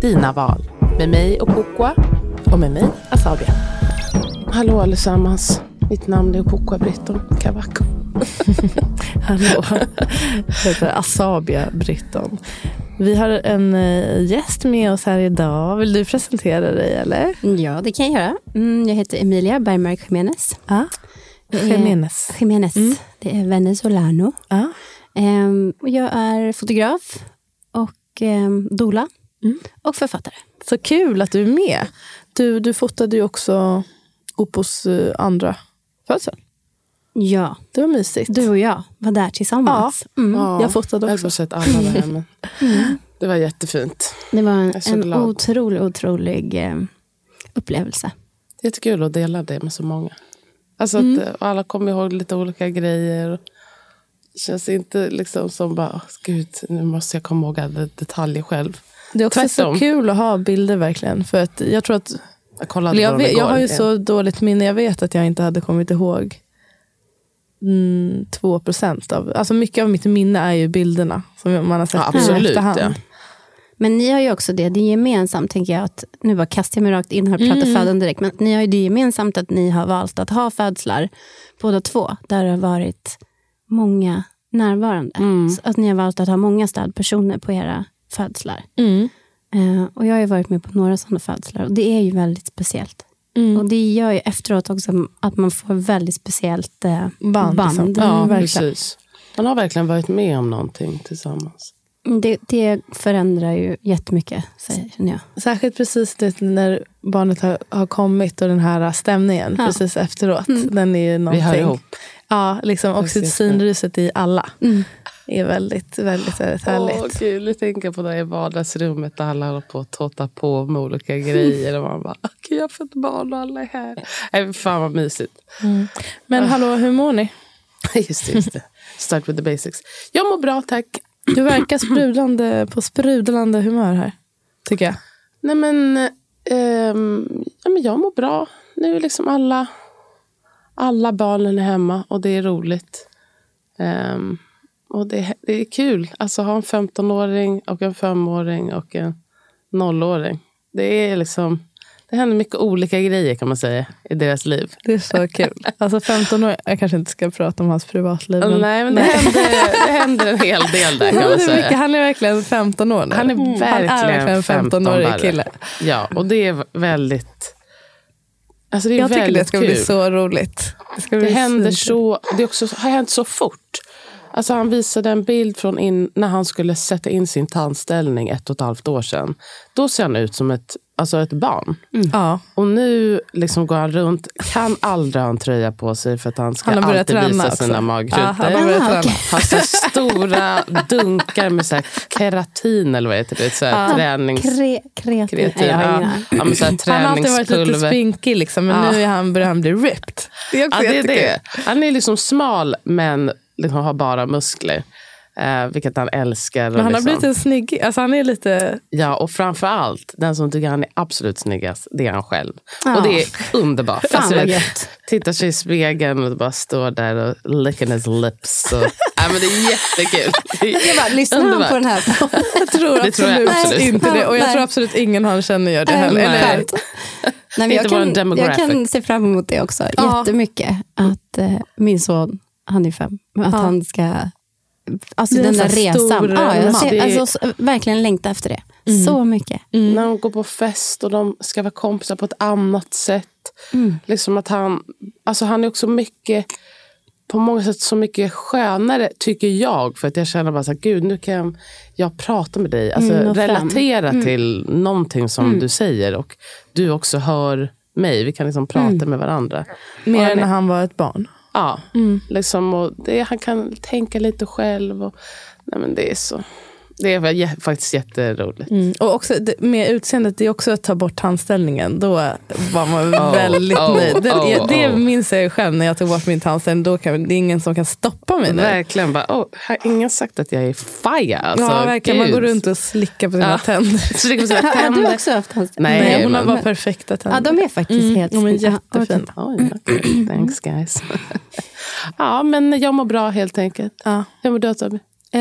dina val. Med mig och Kokwa. Och med mig, Asabia. Hallå allesammans. Mitt namn är Kokwa Britton Kavako. Hallå, jag heter Asabia Britton. Vi har en eh, gäst med oss här idag. Vill du presentera dig eller? Ja, det kan jag göra. Mm, jag heter Emilia Bergmark Jiménez. Är- Jiménez. Jiménez. Mm. Det är venezolano. Ja. Ehm, och jag är fotograf och um, doula Mm. och författare. Så kul att du är med. Du, du fotade ju också Opos eh, andra födsel. Ja, Det var mysigt. du och jag var där tillsammans. Mm. Ja, Jag fotade Jag också. har sett alla det här, men det var jättefint. Det var en, Jag är en glad. otrolig, otrolig eh, upplevelse. Jättekul att dela det med så många. Alltså Mm. att eh, alla kommer ihåg lite olika grejer. Det känns inte liksom som bara, "Åh, gud, nu måste jag komma ihåg alla detaljer själv. Det är också Tvärtom. så kul att ha bilder verkligen. För att jag tror att Jag kollade jag, vet, jag har ju så dåligt minne. Jag vet att jag inte hade kommit ihåg mm, 2 procent av... Alltså mycket av mitt minne är ju bilderna som man har sett Ja, i absolut, efterhand. ja. Men ni har ju också det, det är gemensamt, tänker jag, att nu bara kastar jag mig rakt in här och pratar Mm. födande direkt, men ni har ju det gemensamt att ni har valt att ha födslar, båda två, där det har varit många närvarande. Mm. Så att ni har valt att ha många stödpersoner på era födslar. Mm. Eh, och jag har ju varit med på några sådana födslar och det är ju väldigt speciellt. Mm. Och det gör ju efteråt också att man får väldigt speciellt eh, Band, band. liksom. Ja, Mm, precis. Man har verkligen varit med om någonting tillsammans. Det, det förändrar ju jättemycket, säger jag. Särskilt precis det när barnet har, har kommit och den här stämningen Ja. precis efteråt. Mm. Den är ju Vi någonting. hör ihop. Ja, liksom oxytocinruset i alla Mm. Är väldigt, väldigt, väldigt härligt. Åh, nu tänker jag på det i vardagsrummet där alla håller på att tåta på med olika grejer. Och man bara, "Åh, gud, jag har fått barn och alla är här. Nej, fan vad mysigt. Mm. Men hallå, hur mår ni? Just det, just det. Start with the basics. Jag mår bra, tack. Du verkar sprudlande, på sprudlande humör här. Tycker jag. Nej, men, ehm, ja, men jag mår bra. Nu är liksom alla, alla barnen är hemma och det är roligt. Ehm, och det, det är kul. Alltså ha en 15-åring och en 5-åring och en 0-åring. Det är liksom... Det händer mycket olika grejer kan man säga i deras liv. Det är så kul. Alltså 15 år, jag kanske inte ska prata om hans privatliv. Men, Nej, men det händer, det händer en hel del där kan man mycket, säga. han är verkligen 15 år nu. Han är verkligen, han är verkligen en 15-årig 15 kille. Ja, och det är väldigt... Alltså det är Jag tycker det ska kul. bli så roligt. Det, Det händer så, det också, har hänt så fort. Alltså han visade en bild från in, när han skulle sätta in sin tandställning ett och ett halvt år sedan. Då ser han ut som ett, alltså ett barn. Ja, Och nu liksom går han runt, kan aldrig ha en tröja på sig för att han ska han alltid träna visa också. sina Ja, magrutor. han har börjat Ah, träna. okej. har så stora dunkar med så här keratin eller vad heter det? Så här tränings... Kre, kreatin. kreatin. Ja. Ja, men så här Han har alltid varit lite spinkig, liksom, men Ja. nu är han, börjar han bli ripped. Det är också Ja, det är det. Han är liksom smal men liksom har bara muskler. Eh, vilket han älskar. Men han har liksom. blivit en snygg... Alltså han är lite... Ja, och framför allt, den som tycker han är absolut snyggast, det är han själv. Ja. Och det är underbart. Fan Alltså, vad det- gött. tittar sig i spegeln och bara står där och licking his lips. Och, ja, men det är jättekul. Det är Jag bara, lyssnar han underbart. på den här? Jag tror Det tror jag absolut, absolut. inte det. Och jag Nej. tror absolut ingen han känner gör det Nej, heller. Eller. Nej, men jag, kan, jag kan se fram emot det också Ja. jättemycket. Att eh, min son, han är fem, att Ja. han ska Alltså den en där resan. Ja, jag ser, alltså, så- verkligen längta efter det. Mm. Så mycket. När de går på fest och de ska vara kompisar på ett annat sätt. Liksom att han, alltså han är också mycket, på många sätt så mycket skönare tycker jag. För att jag känner bara så här, gud nu kan jag prata med dig. Alltså Mm, relatera till någonting som du säger. Och du också hör mig. Vi kan liksom prata med varandra. Mer än är- när han var ett barn. Ja, liksom, och det, han kan tänka lite själv. Och, nej men det är så. Det är faktiskt jätteroligt. Mm. Och också det, med utseendet, det är också att ta bort tandställningen. Då var man Oh, väldigt oh, nöjd. Det, oh, det oh. minns jag själv när jag tog bort min tandställning. Då kan, det är ingen som kan stoppa mig nu. Verkligen. Bara, oh, har ingen sagt att jag är faja? Alltså, ja, verkligen. Man går runt och slickar på sina Ja. tänder. Har, du också haft hans? Nej, Nej, hon har men- bara perfekta tänder. Ja, de är faktiskt Mm, helt de är jättefina. Thanks guys. ja, men jag mår bra helt enkelt. Ja. Hur mår du Tobbe? Eh,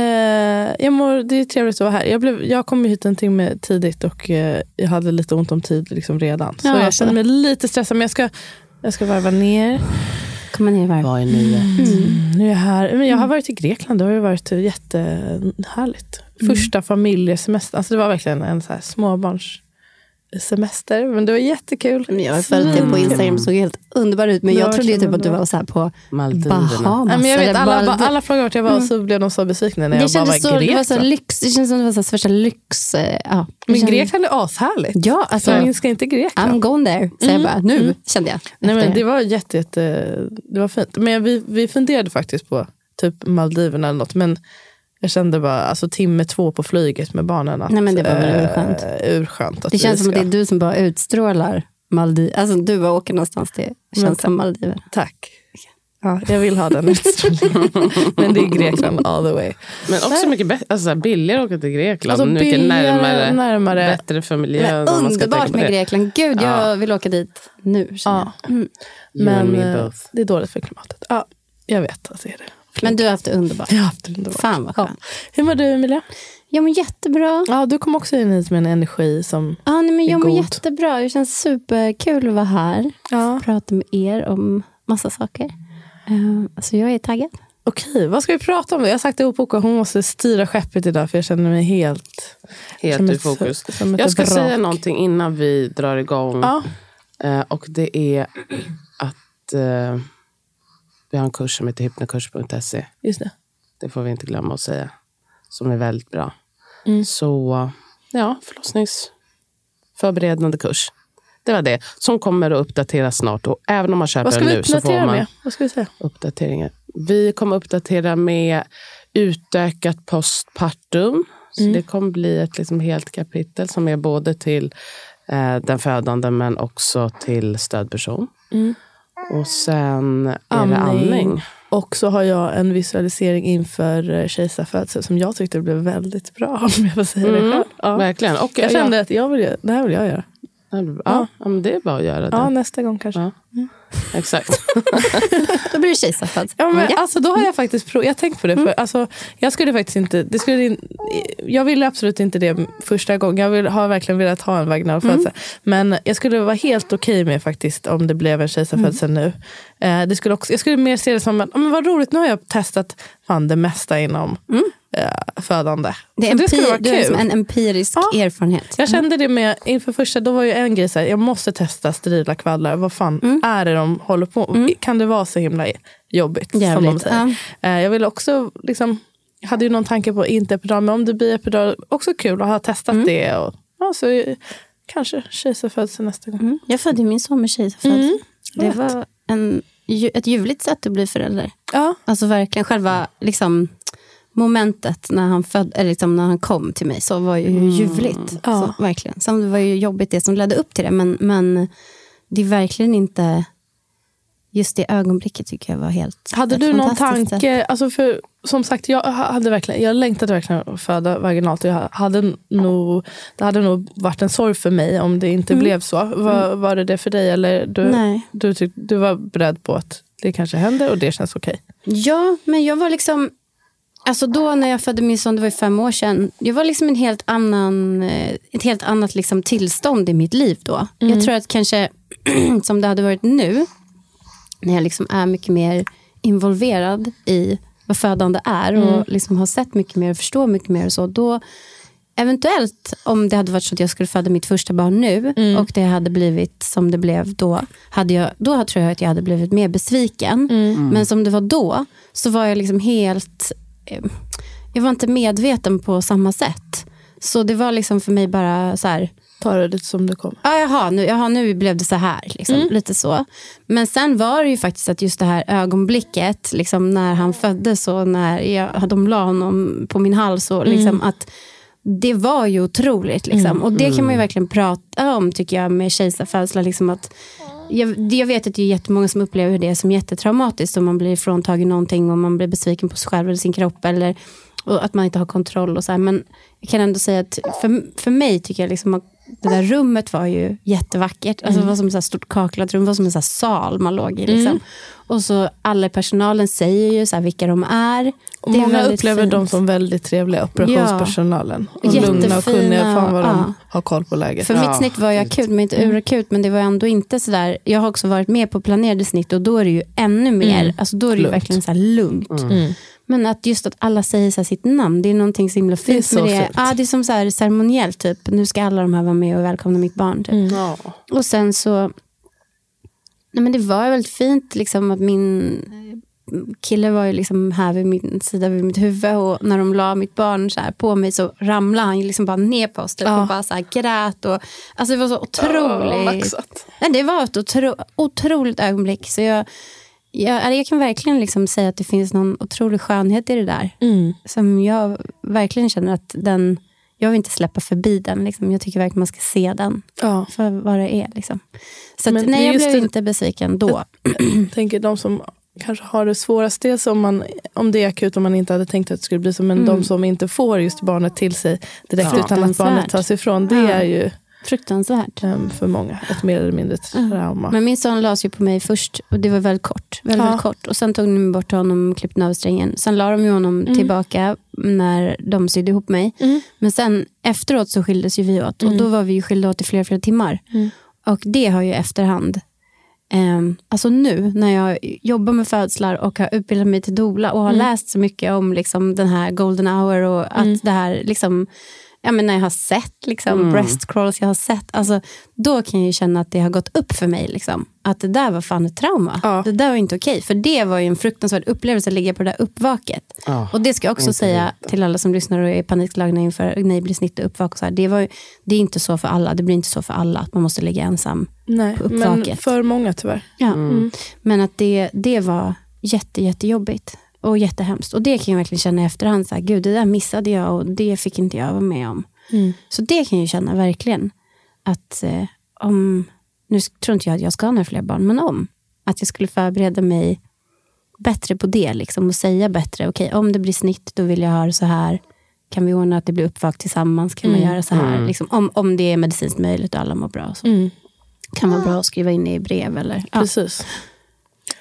jag mår, det är trevligt att vara här. Jag, blev, jag kom hit en timme tidigt och eh, jag hade lite ont om tid liksom redan. Så Ja, jag så. känner mig lite stressad, men jag ska, jag ska varva ner. Komma ner i varv. Vad är nyhet? Mm, nu är jag här. Men jag har varit i Grekland, det har ju varit jättehärligt. Första familjesemester, alltså det var verkligen en så här småbarnssemester. Men det var jättekul. Men Jag har följt det på Instagram, såg helt underbar ut. Men jag trodde ju så typ att du var så här på Maldiverna. Bahamas. Nej, men jag vet, alla, Maldiv- alla frågade vart jag var så blev de så besvikna när det jag bara var i så, det var så Grekland. lyx, det känns som det var så här värsta lyx. eh, Ja, Men Grekland är ashärligt. Ja, alltså, Så jag ska inte Grekland. I'm going there, säger jag bara. Nu kände jag. Nej, men det var jätte, jätte, det var fint. Men vi, vi funderade faktiskt på typ Maldiverna eller något. Men jag kände bara, alltså timme två på flyget med barnen. Att, Nej, men det var väl urskönt. eh, urskönt att Det känns som ska. att det är du som bara utstrålar Maldiv. Alltså du bara åker någonstans, det känns Men- som Maldiver. Tack. Ja, jag vill ha den utstrålningen. men det är Grekland all the way. Men också mycket bättre, alltså, billigare att åka till Grekland. Alltså, mycket billigare, närmare, närmare. Bättre för miljön. Men om man ska underbart med det. Grekland. Gud, jag Ja. vill åka dit nu. Ja. Mm. Men me eh, det är dåligt för klimatet. Ja, jag vet att det är det. Men du har haft det underbart. Jag har haft det underbart. Fan vad skönt. Hur mår du Emilia? Jag mår jättebra. Ja, du kom också in hit med en energi som... Ja, nej, men jag mår God. jättebra. Det känns superkul att vara här. Ja. Prata med er om massa saker. Uh, så jag är taggad. Okej, vad ska vi prata om? då? Jag har sagt till Opoka hon måste styra skeppet idag för jag känner mig helt... Helt ett- fokus. ett Jag ska vrak. säga någonting innan vi drar igång. Ja, Eh, och det är att eh, vi har en kurs som heter hypnokurs.se. just det. Det får vi inte glömma att säga. Som är väldigt bra. Mm. Så ja, förlossningsförberedande kurs. Det var det. Som kommer att uppdateras snart. Och även om man köper den nu så får man med? Vad ska vi säga? uppdateringar. Vi kommer uppdatera med utökat postpartum. Så Mm. Det kommer bli ett liksom helt kapitel som är både till eh, den födande men också till stödperson. Mm. Och sen är det Amning. amning. Och så har jag en visualisering inför eh, kejsarfödsel som jag tyckte blev väldigt bra. Om jag får säga det Mm, själv. Ja. Verkligen. Och Jag kände att jag vill, det här vill jag göra. Ja, ja, men det är bara att göra det. Ja, nästa gång kanske. Ja. Exakt. Då blir det kejsarfödsel. Ja, men, Ja. Alltså, då har jag faktiskt prov, jag tänkt på det. För, alltså, jag skulle faktiskt inte, det skulle, in- jag ville absolut inte det första gången. Jag vill, har verkligen velat ha en vaginal födsel. Men jag skulle vara helt okej med faktiskt om det blev en kejsarfödsel nu. Eh, det skulle också, jag skulle mer se det som att men vad roligt, nu har jag testat fan, det mesta inom eh, födande. Det är, Så det skulle vara det är kul. som en empirisk Ja. erfarenhet. Jag kände det med inför första, då var ju en grej så här, jag måste testa sterila kvaddlar. Vad fan Mm. är det de håller på Kan det vara så himla jobbigt? Som de Jävligt. säger. Eh, Jag ville också, liksom, jag hade ju någon tanke på inte epidural, men om det blir epidural, också kul att ha testat Mm. det. Och, ja, så kanske kejsarfödsel nästa gång. Mm. Jag födde min son med kejsarfödsel. Mm. Det var en, ett ljuvligt sätt att bli förälder. Ja. Alltså verkligen själva liksom, momentet när han, föd, eller liksom, när han kom till mig så var ju ljuvligt. Ja. Så, verkligen. Sen det var ju jobbigt det som ledde upp till det. Men, men det är verkligen inte... Just det ögonblicket tycker jag var helt Hade du någon tanke, alltså för, som sagt jag, hade verkligen, jag längtade verkligen att föda vaginalt. och Jag hade nog, det hade nog varit en sorg för mig om det inte blev så. Var, var det det för dig? Eller du, Nej. du, tyck, du var beredd på att det kanske händer och det känns okej? Ja, men jag var liksom... Alltså då när jag födde min son, det var ju fem år sedan. Jag var liksom en helt annan, eh, ett helt annat liksom tillstånd i mitt liv då. Jag tror att kanske som det hade varit nu, när jag liksom är mycket mer involverad i vad födande är och liksom har sett mycket mer och förstår mycket mer och så, då eventuellt om det hade varit så att jag skulle föda mitt första barn nu och det hade blivit som det blev då, hade jag, då tror jag att jag hade blivit mer besviken. Men som det var då så var jag liksom helt, jag var inte medveten på samma sätt. Så det var liksom för mig bara så här, Ta det lite som det kommer. Ja, jaha, nu, jaha, nu blev det så här. Liksom, Lite så. Men sen var det ju faktiskt att just det här ögonblicket, liksom, när han föddes och när jag, de la honom på min hals, och, liksom, att det var ju otroligt. Liksom. Och det kan man ju verkligen prata om tycker jag med kejsarfödslar. Liksom, att jag, jag vet att det är jättemånga som upplever det som jättetraumatiskt. Om man blir fråntagen någonting och man blir besviken på sig själv eller sin kropp. Eller att man inte har kontroll. och så här. Men jag kan ändå säga att för, för mig tycker jag liksom att det där rummet var ju jättevackert. Alltså Det var som ett stort kaklat rum, det var som en så här sal man låg i. Liksom. Och så alla personalen säger ju så här vilka de är. Och Det är många väldigt upplever fint. dem som väldigt trevliga, operationspersonalen. Och lugna och Jättefina, kunniga. Fan vad de ja. har koll på läget. För mitt snitt var ju akut, men inte urakut. Men det var ändå inte sådär. Jag har också varit med på planerade snitt och då är det ju ännu mer, alltså då är det ju Lugnt. verkligen så här lugnt. Men att just att alla säger så här sitt namn, det är någonting så himla fint så med det. fint. Ja, det är som så här ceremoniellt, typ. Nu ska alla de här vara med och välkomna mitt barn. Typ. Ja. Och sen så, nej men det var väldigt fint liksom att min kille var ju liksom här vid min sida vid mitt huvud och när de la mitt barn så här på mig så ramlade han liksom bara ner på oss typ, Ja. och bara så här grät. Och, alltså det var så otroligt. Nej, det var ett otro, otroligt ögonblick. Så jag, jag, jag kan verkligen liksom säga att det finns någon otrolig skönhet i det där. Mm. Som jag verkligen känner att den, jag vill inte släppa förbi den. Liksom. Jag tycker verkligen man ska se den Ja. för vad det är. Liksom. Så att, nej, jag blev det- inte besviken då. Jag tänker de som kanske har det svårast, dels om, man, om det är akut om man inte hade tänkt att det skulle bli så, men de som inte får just barnet till sig direkt utan att barnet tas ifrån, det Ja. är ju Fruktansvärt. em, för många ett mer eller mindre trauma. Men min son lades ju på mig först och det var väldigt kort. Väldigt, Ja. kort. Och sen tog de bort honom och klippte av strängen. Sen la de ju honom tillbaka när de sydde ihop mig. Men sen efteråt så skildes ju vi åt. Och då var vi ju skilda åt i flera, flera timmar. Och det har ju efterhand Um, alltså nu när jag jobbar med födslar och har utbildat mig till doula och har läst så mycket om liksom, den här golden hour och att det här liksom, ja, men när jag har sett liksom, breast crawls, jag har sett, alltså, då kan jag ju känna att det har gått upp för mig. Liksom, att det där var fan ett trauma. Ja. Det där var inte okej. För det var ju en fruktansvärd upplevelse att ligga på det där uppvaket. Ja, och det ska jag också inte säga lite. till alla som lyssnar och är panikslagna inför det blir snitt och uppvak. Och så här, det, var, det är inte så för alla. Det blir inte så för alla att man måste ligga ensam. Nej, på men uppvaket. för många tyvärr. Ja. Men att det, det var jätte, jättejobbigt och jättehemskt. Och det kan jag verkligen känna i efterhand. Så här, Gud, det där missade jag och det fick inte jag vara med om. Så det kan jag känna verkligen. Att eh, om, nu tror inte jag att jag ska ha några fler barn, men om. Att jag skulle förbereda mig bättre på det. Liksom, och säga bättre, okej om det blir snitt då vill jag ha det så här. Kan vi ordna att det blir uppvak tillsammans? Kan man göra så här? Liksom, om, om det är medicinskt möjligt och alla mår bra. Så. Kan vara bra att skriva in i brev. Eller, ja. Precis.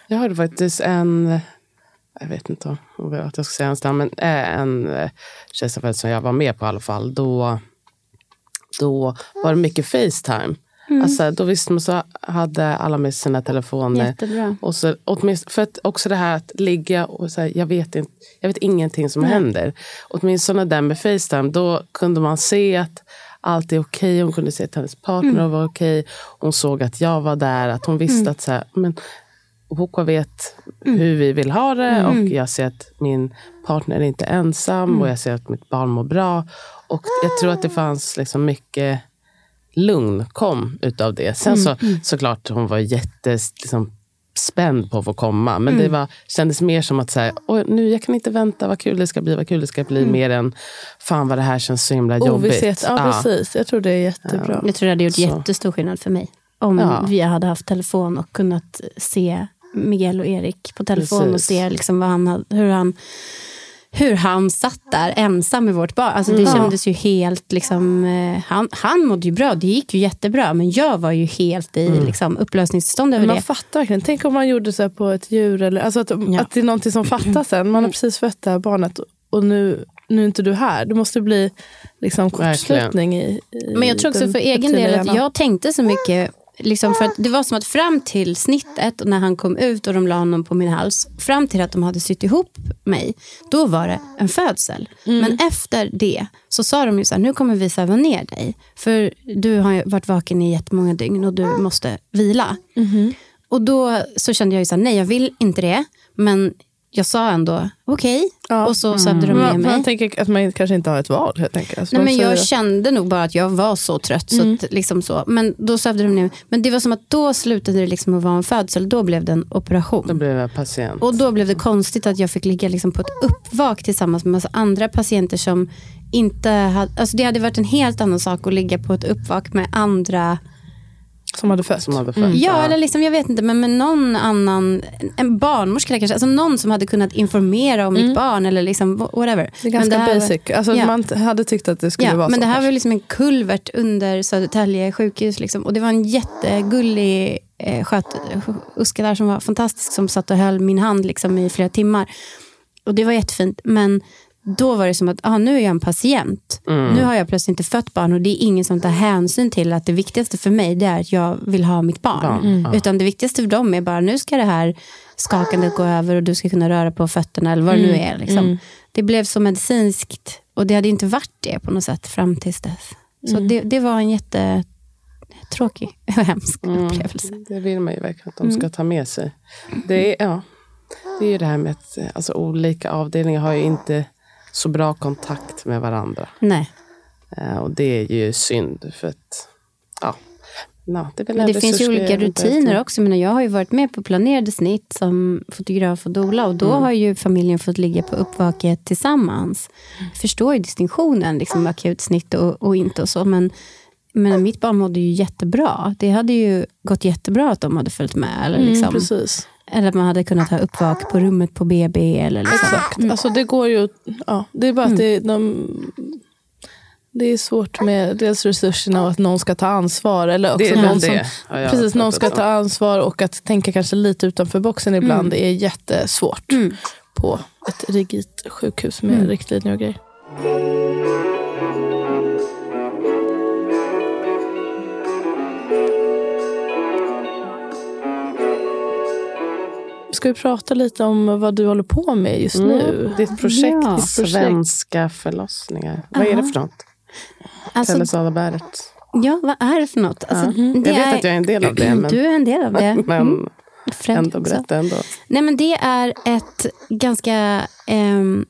Jag hörde faktiskt en, jag vet inte om att jag ska säga hans namn, men eh, en eh, kejsarfödsel som jag var med på i alla fall. Då, då var det mycket Facetime. Alltså, då visste man så hade alla med sina telefoner. Jättebra. Och så, åtminstone, för att också det här att ligga och så här, jag, vet inte, jag vet ingenting som händer. Åtminstone där med Facetime, då kunde man se att allt är okej. Hon kunde se att hennes partner var okej. Hon såg att jag var där. Att hon visste att så här, men, Hoka vet hur vi vill ha det och jag ser att min partner är inte ensam och jag ser att mitt barn mår bra. Och jag tror att det fanns liksom mycket lugn kom utav det. Sen så såklart hon var jättes liksom, spänd på att få komma. Men det var, kändes mer som att säga, nu jag kan inte vänta, vad kul det ska bli, vad kul det ska bli. Mer än, fan vad det här känns så himla jobbigt. Ovisshet, ja, precis. Jag tror det är jättebra. Jag tror det hade gjort Så. jättestor skillnad för mig. Om Ja. vi hade haft telefon och kunnat se Miguel och Erik på telefon och Precis. se liksom vad han, hur, han, hur han satt där ensam med vårt barn. Alltså det kändes ju helt... Liksom, eh, han, han mådde ju bra, det gick ju jättebra. Men jag var ju helt i liksom, upplösningstillstånd över Man det. fattar verkligen. Tänk om man gjorde så här på ett djur. Eller, alltså att, att det är någonting som fattas sen. Man har precis fött det här barnet och nu, nu är inte du här. Det måste bli liksom kortslutning i, i Men jag tror också för egen del att jag tänkte så mycket liksom för att det var som att fram till snittet och när han kom ut och de la honom på min hals, fram till att de hade sytt ihop mig, då var det en födsel. Men efter det så sa de ju så här, nu kommer vi söva ner dig. För du har varit vaken i jättemånga dygn och du måste vila. Och då så kände jag ju så här, nej jag vill inte det. Men jag sa ändå okej. Ja. Och så sövde de Men ner man, mig. man tänker att man kanske inte har ett val helt enkelt. Alltså, Nej, men jag kände nog bara att jag var så trött. Så att, liksom så. Men då sövde de ner mig. Men det var som att då slutade det liksom att vara en födsel. Då blev det en operation. Då blev jag patient. Och då blev det konstigt att jag fick ligga liksom på ett uppvak tillsammans med massa andra patienter som inte hade... Alltså det hade varit en helt annan sak att ligga på ett uppvak med andra... Som hade fött. som hade fött. Ja, eller liksom, jag vet inte, men med någon annan, en barnmorska kanske, alltså någon som hade kunnat informera om mitt barn eller liksom whatever. Det är ganska Men här var- basic. Alltså, Ja. Man hade tyckt att det skulle Ja, vara men så. det här kanske. var liksom en kulvert under Södertälje sjukhus. Liksom. Och det var en jättegullig eh, sköterska där som var fantastisk som satt och höll min hand liksom, i flera timmar. Och det var jättefint. Men då var det som att ah, nu är jag en patient. Nu har jag plötsligt inte fött barn och det är ingen som tar hänsyn till att det viktigaste för mig det är att jag vill ha mitt barn. Utan det viktigaste för dem är bara nu ska det här skakandet gå över och du ska kunna röra på fötterna eller vad det nu är. Liksom. Det blev så medicinskt och det hade inte varit det på något sätt fram tills dess. Så det, det var en jättetråkig och hemsk upplevelse. Det vill man ju verkligen att de ska ta med sig. Det är, ja, det är ju det här med att alltså, olika avdelningar har ju inte så bra kontakt med varandra. Nej. Eh, och det är ju synd för att, ja. No, det det finns ju olika rutiner också. Men jag har ju varit med på planerade snitt som fotograf och doula och då har ju familjen fått ligga på uppvaket tillsammans. Jag förstår ju distinktionen, liksom akut snitt och, och inte och så. Men, men mitt barn mådde ju jättebra. Det hade ju gått jättebra att de hade följt med. Eller, Mm, liksom, precis. Eller att man hade kunnat ha uppvak på rummet på BB. Eller liksom. Exakt. Alltså, det går ju... Ja, det är bara att det, de, det är svårt med dels resurserna och att någon ska ta ansvar. Eller också Det är någon som, jag precis, någon ska ta ansvar och att tänka kanske lite utanför boxen ibland. Det är jättesvårt på ett rigitt sjukhus med riktlinjer och grejer. Ska vi prata lite om vad du håller på med just nu? Mm, ditt projekt, Ja. Svenska förlossningar. Vad är det för något? Alltså, Pelle Sadaberget. ja, vad är det för något? Alltså, det Jag vet är, att jag är en del av det. Men, Du är en del av det. men Mm. Ändå berätta ändå. Nej men det är ett ganska, ehm,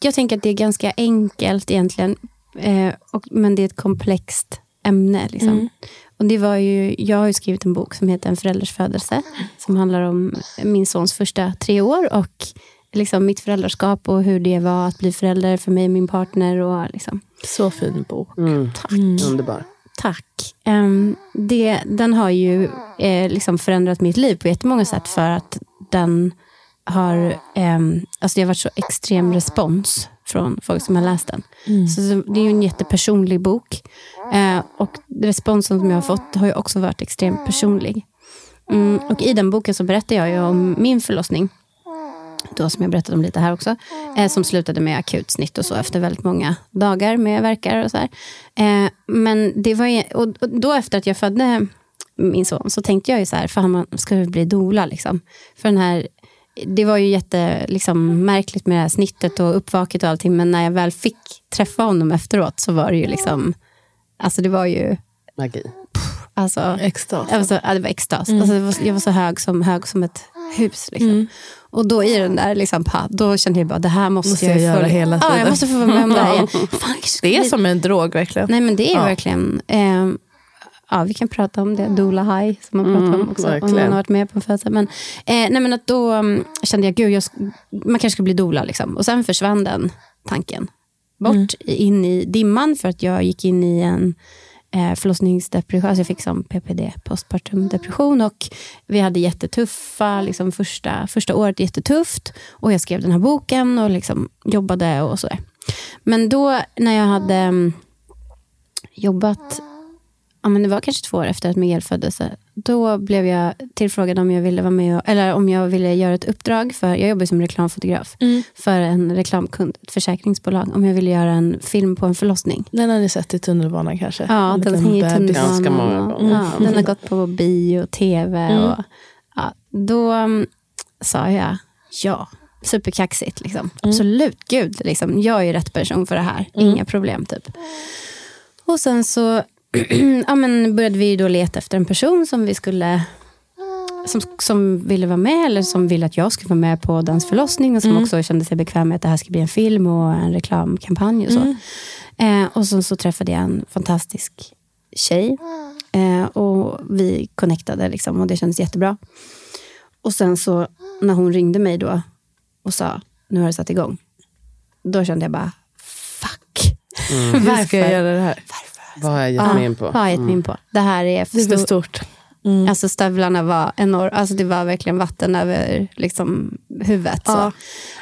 jag tänker att det är ganska enkelt egentligen. Eh, och, men det är ett komplext ämne. Liksom. Och det var ju, jag har ju skrivit en bok som heter En förälders födelse. Som handlar om min sons första tre år. Och liksom mitt föräldraskap och hur det var att bli förälder för mig och min partner. Och liksom, Så fin bok. Mm. Underbar. Tack. Ehm, det, den har ju eh, liksom förändrat mitt liv på jättemånga sätt för att den har, ehm, alltså det har varit så extrem respons från folk som har läst den. Så så det är ju en jättepersonlig bok. Eh, och responsen som jag har fått har ju också varit extremt personlig. Mm, och i den boken så berättar jag ju om min förlossning då som jag berättade om lite här också, eh, som slutade med akut snitt och så efter väldigt många dagar med verkar och så här. Eh, men det var ju, och, och då efter att jag födde min son så tänkte jag ju så här, fan man ska bli doula liksom. För den här, det var ju jätte liksom, märkligt med det här snittet och uppvaket och allting, men när jag väl fick träffa honom efteråt så var det ju liksom, alltså det var ju, Magi. alltså Extas. jag var så, ja, det var extas. Alltså, det var, jag var så hög som, hög som ett hus. Liksom. Och då i den där, liksom, pa, då kände jag bara, det här måste, Måste jag, jag göra få, hela Ja, jag tiden. måste få vara med om det här igen. Fan, Det är som en drog verkligen. Nej men det är Ja. verkligen, eh, ja vi kan prata om det, Dola High som man pratar om också. Om verkligen. man har varit med på en födsel. Men, eh, nej, men att då um, kände jag, gud jag, man kanske ska bli doula. Liksom. Och sen försvann den tanken bort in i dimman för att jag gick in i en eh, förlossningsdepression. Alltså jag fick som PPD, postpartum depression. Och vi hade jättetuffa, liksom första, första året jättetufft. Och jag skrev den här boken och liksom jobbade och sådär. Men då när jag hade mm, jobbat ja, men det var kanske två år efter att Miguel föddes, då blev jag tillfrågad om jag ville vara med och, eller om jag ville göra ett uppdrag, för jag jobbar som reklamfotograf, Mm. för en reklamkund, ett försäkringsbolag, om jag ville göra en film på en förlossning. Den har ni sett i tunnelbanan kanske? Ja, En den hänger i tunnelbanan. Ganska många gånger. Ja, den har gått på bio och tv. Mm. Och, ja, då mm, sa jag ja. Superkaxigt. Liksom. Mm. Absolut, gud. Liksom, jag är ju rätt person för det här. Mm. Inga problem. typ. Och sen så ja, men började vi då leta efter en person som vi skulle som, som ville vara med eller som ville att jag skulle vara med på dans förlossning och som också kände sig bekväm med att det här ska bli en film och en reklamkampanj och så. Eh, och sen så träffade jag en fantastisk tjej eh, och vi connectade liksom, och det kändes jättebra. Och sen så när hon ringde mig då och sa nu har det satt igång. Då kände jag bara fuck. Hur ska jag göra det här? Vad har jag gett mig in på? Vad har jag gett mig in på? Det här är för Det är för stor- stort. Alltså stövlarna var enorma. Alltså det var verkligen vatten över liksom, huvudet. Så. Ja.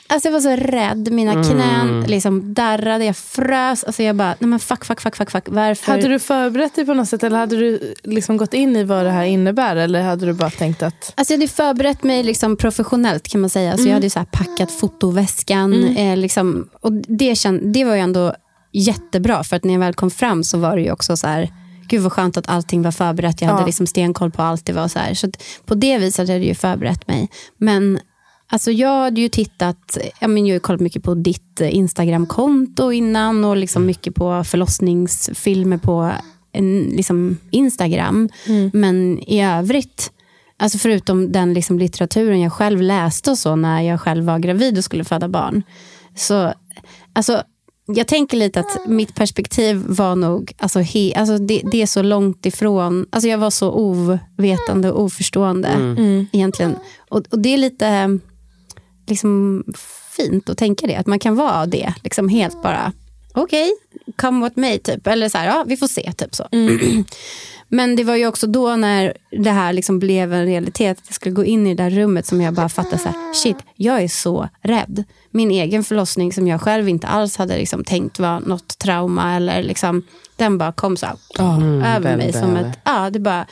Alltså jag var så rädd. Mina knän liksom darrade. Jag frös. Alltså jag bara, nej men fuck, fuck, fuck, fuck, fuck. Varför? Hade du förberett dig på något sätt eller hade du liksom gått in i vad det här innebär? Eller hade du bara tänkt att... Alltså jag hade förberett mig liksom professionellt kan man säga. Alltså Jag hade så här packat fotoväskan. Eh, liksom, och det, känd, det var ju ändå jättebra. För att när jag väl kom fram så var det ju också så här. Gud vad skönt att allting var förberett. Jag hade Ja. liksom stenkoll på allt. Det var så här. Så på det viset hade jag ju förberett mig. Men alltså jag hade ju tittat. Jag, men jag har kollat mycket på ditt eh, Instagramkonto innan. Och liksom mycket på förlossningsfilmer på en, liksom Instagram. Men i övrigt Alltså förutom den liksom litteraturen jag själv läste och så när jag själv var gravid och skulle föda barn. Så alltså, jag tänker lite att mitt perspektiv var nog, alltså, he, alltså det, det är så långt ifrån, alltså jag var så ovetande och oförstående egentligen. Och, och det är lite liksom fint att tänka det, att man kan vara det, liksom helt bara, okej, come what may, typ. Eller så här, ja, vi får se, typ så. Men det var ju också då när det här liksom blev en realitet, att jag skulle gå in i det där rummet som jag bara fattade så här, shit, jag är så rädd. Min egen förlossning som jag själv inte alls hade liksom tänkt var något trauma eller liksom, den bara kom så här, över mig som ett, ja det bara,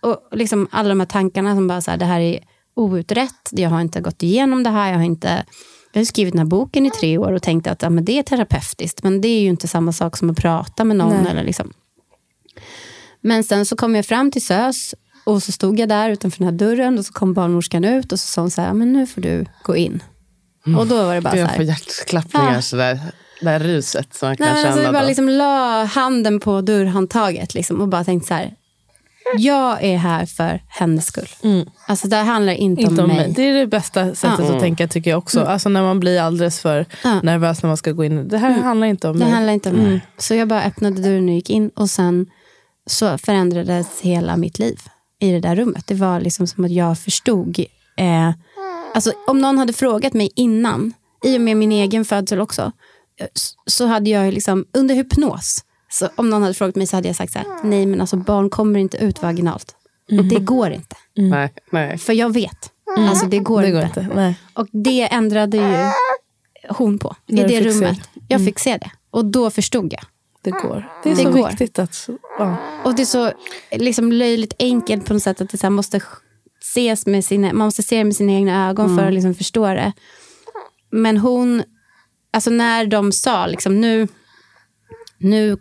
och liksom alla de här tankarna som bara så här, det här är outrett, jag har inte gått igenom det här, jag har inte jag har skrivit den här boken i tre år och tänkt att ja, men det är terapeutiskt, men det är ju inte samma sak som att prata med någon. Nej. Eller liksom. Men sen så kom jag fram till SÖS och så stod jag där utanför den här dörren och så kom barnmorskan ut och så sa hon så här, men nu får du gå in. Och då var det bara så Jag får här. hjärtklappningar Ah. sådär. Det här ruset som man kan Nej, men alltså, känna jag bara då. liksom la handen på dörrhandtaget liksom, och bara tänkte så här. Jag är här för hennes skull. Alltså det handlar inte, Inte om mig. mig. Det är det bästa sättet att tänka tycker jag också. Alltså när man blir alldeles för Ja. nervös när man ska gå in. Det här handlar inte om Det mig. handlar inte om mig. Så jag bara öppnade dörren och gick in och sen så förändrades hela mitt liv i det där rummet. Det var liksom som att jag förstod. Eh, alltså, om någon hade frågat mig innan, i och med min egen födsel också, eh, så hade jag liksom, under hypnos, så om någon hade frågat mig så hade jag sagt så här, nej men alltså barn kommer inte ut vaginalt. Och det går inte. Nej, nej. För jag vet. Alltså det går, Det går inte. inte. Och det ändrade ju hon på i När det rummet. Jag fick se det. Och då förstod jag. Det går. Det är Det så går. viktigt att... Ja. Och det är så liksom, löjligt enkelt på något sätt att det så här måste ses med sina, man måste se det med sina egna ögon för att liksom förstå det. Men hon, alltså när de sa liksom nu, nu,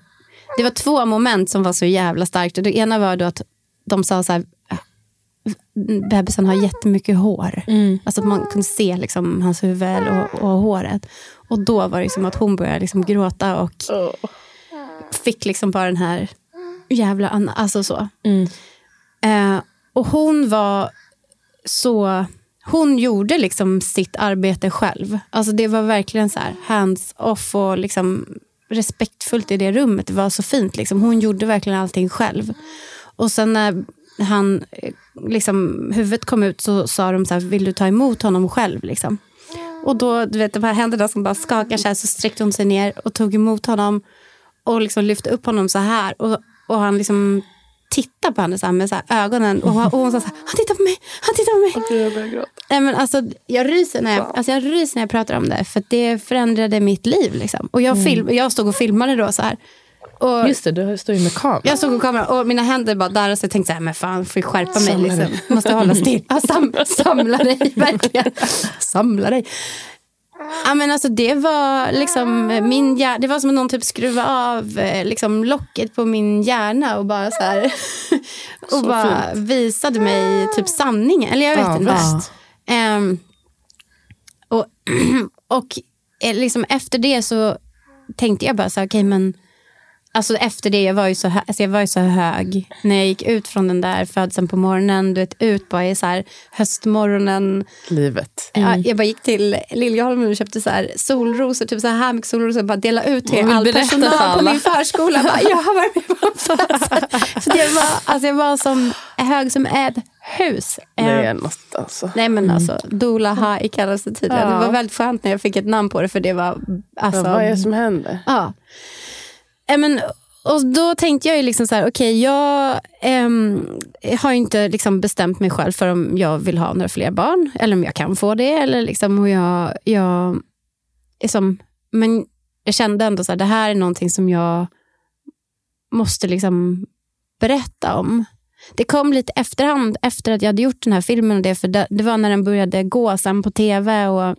det var två moment som var så jävla starkt. Och det ena var då att de sa så här, bebisen har jättemycket hår. Alltså att man kunde se liksom hans huvud och, och håret. Och då var det som att hon började liksom gråta och fick liksom bara den här jävla... an- Alltså så. Eh, och hon var så... Hon gjorde liksom sitt arbete själv. Alltså det var verkligen så här hands off och liksom respektfullt i det rummet. Det var så fint. Liksom. Hon gjorde verkligen allting själv. Och sen när han, eh, liksom, huvudet kom ut så sa de så här, vill du ta emot honom själv? Liksom. Och då, du vet de här händerna som bara skakar så här, så sträckte hon sig ner och tog emot honom och liksom lyfte upp honom så här. Och, och han liksom tittade på henne så med så ögonen och, och hon sa så här, han tittar på mig, han tittar på mig. Nej, men alltså, jag, ryser när jag, alltså, jag ryser när jag pratar om det för det förändrade mitt liv. Liksom. Och jag, film, jag stod och filmade då så här. Och Just det, du står ju med kamera. jag såg på kameran och mina händer bara darrade så jag tänkte så här, men fan får jag skärpa mig. Liksom. Måste hålla still. Ja, sam, samla dig, verkligen. Samla dig. Ja, men alltså, det var liksom min hjär- Det var som att någon typ skruvade av eh, liksom, locket på min hjärna och bara så här. och bara visade mig typ sanningen. Eller jag vet Ja, inte. visst. Ehm, och, och eh, liksom efter det så tänkte jag bara så här, okej men Alltså efter det, jag var, ju så hö- alltså jag var ju så hög när jag gick ut från den där födseln på morgonen. Du vet, ut bara i så här höstmorgonen. Livet. Ja, jag bara gick till Liljeholmen och köpte så här solrosor, typ så här mycket solrosor. och Bara dela ut till Jag vill all personal på min förskola. Bara, jag har varit med på en födsel. Så det var, alltså jag var som hög som ett hus. Det Eh, är något alltså. Nej men alltså, Dola High kallas det tydligen. Ja. Det var väldigt skönt när jag fick ett namn på det för det var... Alltså, Vad är det som händer? Ja. Eh, men, och då tänkte jag ju liksom så här, okej jag äm, har inte liksom bestämt mig själv för om jag vill ha några fler barn. Eller om jag kan få det. Eller liksom hur jag, jag liksom, men jag kände ändå att det här är någonting som jag måste liksom berätta om. Det kom lite efterhand efter att jag hade gjort den här filmen. Och det, för det, det var när den började gå sen på tv och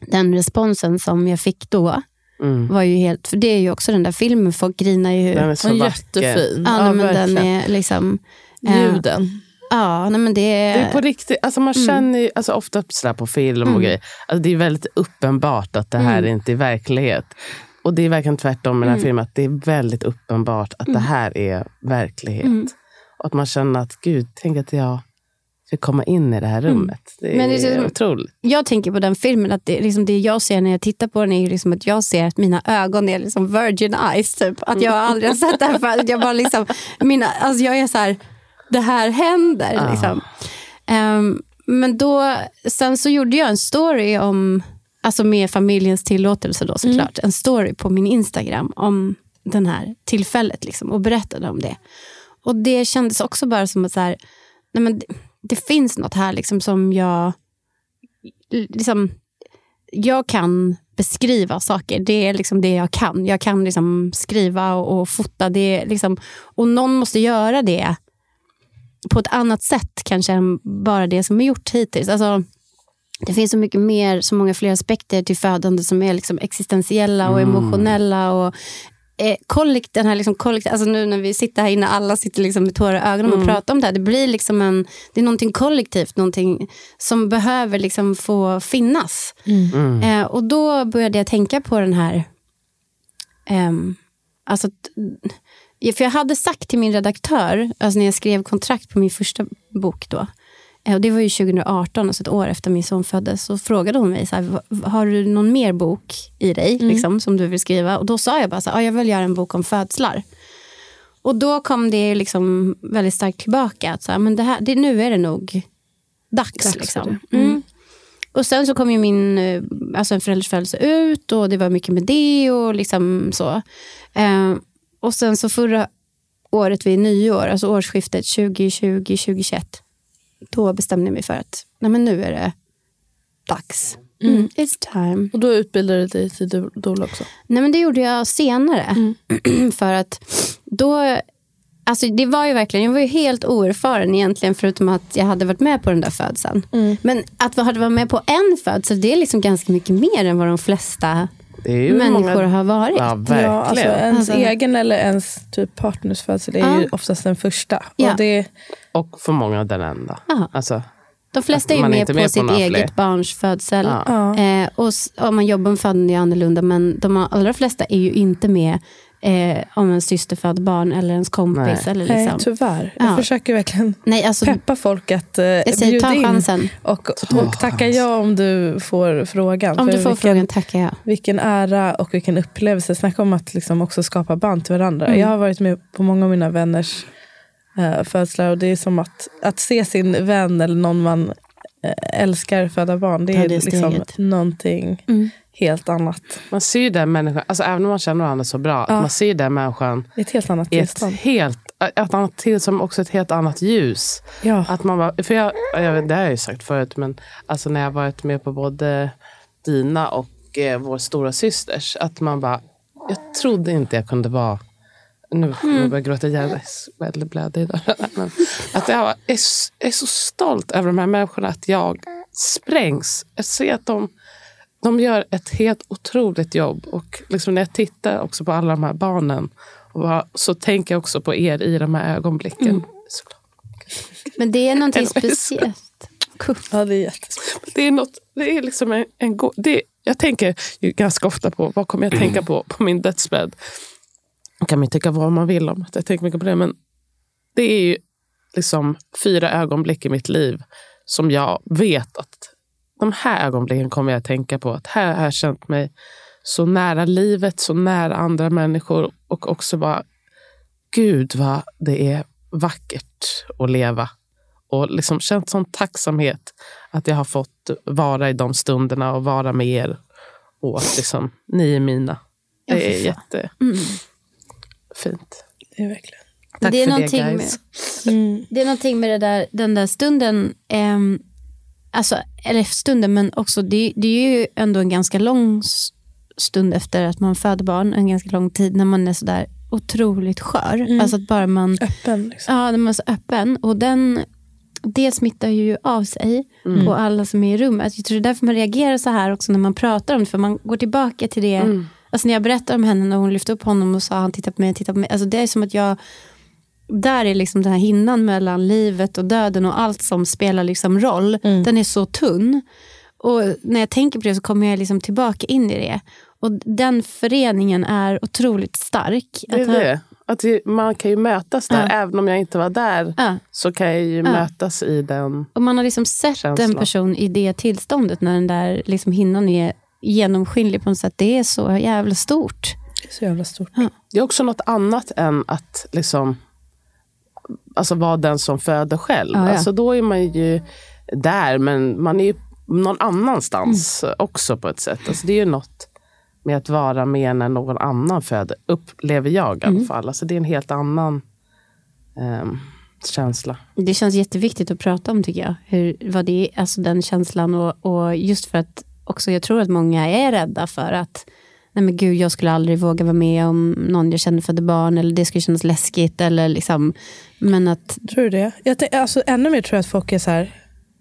den responsen som jag fick då Mm. var ju helt, för det är ju också den där filmen, folk grinar ju. Den är så vacker. jättefin. ja, nej, men den verkligen. är liksom... eh, Ljuden. Ja, nej, men det är... Det är på riktigt, alltså man känner ju, alltså ofta sådär på film och grejer, alltså det är väldigt uppenbart att det här är inte är verklighet. Och det är verkligen tvärtom med den här filmen, att det är väldigt uppenbart att det här är verklighet. Och att man känner att, gud, tänk att jag fick komma in i det här rummet. Det är, Men det är otroligt. Jag tänker på den filmen, att det, liksom det jag ser när jag tittar på den är liksom att jag ser att mina ögon är liksom virgin eyes. Typ. Att jag aldrig har sett det här förut. Jag, bara liksom, mina, alltså jag är så här, det här händer. Liksom. Ehm, men då, sen så gjorde jag en story om, alltså med familjens tillåtelse då såklart, en story på min Instagram om den här tillfället liksom, och berättade om det. Och det kändes också bara som att så här, nej men det, finns något här liksom som jag liksom, jag kan beskriva saker. Det är liksom det jag kan. Jag kan liksom skriva och, och fota. Det liksom, och någon måste göra det på ett annat sätt kanske än bara det som är gjort hittills. Alltså, det finns så mycket mer, så många fler aspekter till födande som är liksom existentiella och emotionella. Och, eh, kollekt, den här liksom kollekt, alltså nu när vi sitter här inne, alla sitter liksom med tårar i ögonen och pratar om det här. Det blir liksom en, det är någonting kollektivt, någonting som behöver liksom få finnas. Eh, och då började jag tänka på den här, ehm, alltså, för jag hade sagt till min redaktör, alltså när jag skrev kontrakt på min första bok då, eh, och det var ju 2018, alltså ett år efter min son föddes, så frågade hon mig, så här, "Va- har du någon mer bok i dig liksom, som du vill skriva? Och då sa jag bara, så här, ja, jag vill göra en bok om födslar. Och då kom det liksom väldigt starkt tillbaka, att så här, men det här, det, nu är det nog dags. Dags liksom. mm. Och sen så kom ju min eh, alltså en förälders födelse ut och det var mycket med det och liksom så. Eh, och sen så förra året vid nyår, alltså årsskiftet 2020-2021, då bestämde jag mig för att nej men nu är det dags. Mm. It's time. Och då utbildade du dig till do- doula också? Nej men det gjorde jag senare. för att då, alltså det var ju verkligen, jag var ju helt oerfaren egentligen förutom att jag hade varit med på den där födseln. Men att ha varit med på en födsel, det är liksom ganska mycket mer än vad de flesta människor många, har varit. Ja, verkligen. Ja, alltså ens Alltså- egen eller ens typ partners födsel är Ja. ju oftast den första. Ja. Och det, Och för många den enda. Ja. Alltså, De flesta är är med på med på sitt eget fler. barns födsel. Ja. Ja. Eh, och om man jobbar med födande är annorlunda, men de allra flesta är ju inte med eh, om en syster född barn eller ens kompis. Nej. Eller nej, liksom. tyvärr. Ja. Jag försöker verkligen Nej, alltså, peppa folk att eh, jag säger bjuda ta in. chansen. Och, och tacka ja om du får frågan. Om För du får vilken, frågan tackar jag. Vilken ära och vilken upplevelse. Snacka om att liksom också skapa band till varandra. Mm. Jag har varit med på många av mina vänners eh, födslar och det är som att, att se sin vän eller någon man eh, älskar föda barn. Det är det liksom steget. någonting Mm. Helt annat. man ser ju den människan, alltså även om man känner varandra så bra, Ja. man ser ju den människan ett helt annat i ett helt, ett annat till som också ett helt annat ljus. Ja. Att man bara, för jag, jag, vet, det har jag ju sagt förut, men alltså när jag varit med på både dina och eh, vår stora systers, att man bara, jag trodde inte jag kunde vara nu mm. jag börjar gråta, jag är väldigt blödig idag. Men att jag är, är så stolt över de här människorna, att jag sprängs. Jag ser att de, de gör ett helt otroligt jobb. Och liksom när jag tittar också på alla de här barnen och så tänker jag också på er i de här ögonblicken. Mm. Men det är någonting speciellt. Ja, det är jättespännande. Det är, något, det är liksom en, en det, Jag tänker ju ganska ofta på vad kommer jag tänka på på min dödsbädd. kan man tycka vad man vill om att jag tänker mycket på det. Men det är ju liksom fyra ögonblick i mitt liv som jag vet att de här ögonblicken kommer jag att tänka på. Att här har jag känt mig så nära livet, så nära andra människor och också bara, gud vad det är vackert att leva. Och liksom känt sån tacksamhet att jag har fått vara i de stunderna och vara med er. Och att liksom, ni är mina. Det är jättefint. Mm. Det är verkligen. Tack det är för det guys. Med, mm. Det är någonting med det där, den där stunden. Eh, alltså, eller stunden, men också det, det är ju ändå en ganska lång stund efter att man föder barn. En ganska lång tid när man är sådär otroligt skör. Mm. Alltså att bara man... Öppen. Liksom. Ja, när man är så öppen. Och den, det smittar ju av sig mm. på alla som är i rummet. Jag tror det är därför man reagerar så här också när man pratar om det. För man går tillbaka till det. Mm. Alltså när jag berättar om henne när hon lyfte upp honom och sa han tittar på mig, tittar på mig. Alltså det är som att jag där är liksom den här hinnan mellan livet och döden och allt som spelar liksom roll. Mm. Den är så tunn. Och när jag tänker på det så kommer jag liksom tillbaka in i det. Och den föreningen är otroligt stark. Det är det. Att man kan ju mötas där. Ja. Även om jag inte var där ja. så kan jag ju ja. mötas i den Och man har liksom sett känslan. en person i det tillståndet när den där liksom hinnan är genomskinlig på något sätt. Det är så jävla stort. Det är så jävla stort. Det är också något annat än att liksom alltså vara den som föder själv. Ja, ja. Alltså då är man ju där, men man är ju någon annanstans mm. också på ett sätt. Alltså det är ju något med att vara med när någon annan föder, upplever jag i alla mm. fall. Alltså det är en helt annan um, känsla. Det känns jätteviktigt att prata om tycker jag. Hur, vad det är, alltså den känslan och, och just för att också jag tror att många är rädda för att nej men gud, jag skulle aldrig våga vara med om någon jag känner födde barn eller det skulle kännas läskigt. Eller liksom, men att... Tror du det? Jag alltså, ännu mer tror jag att folk är så här,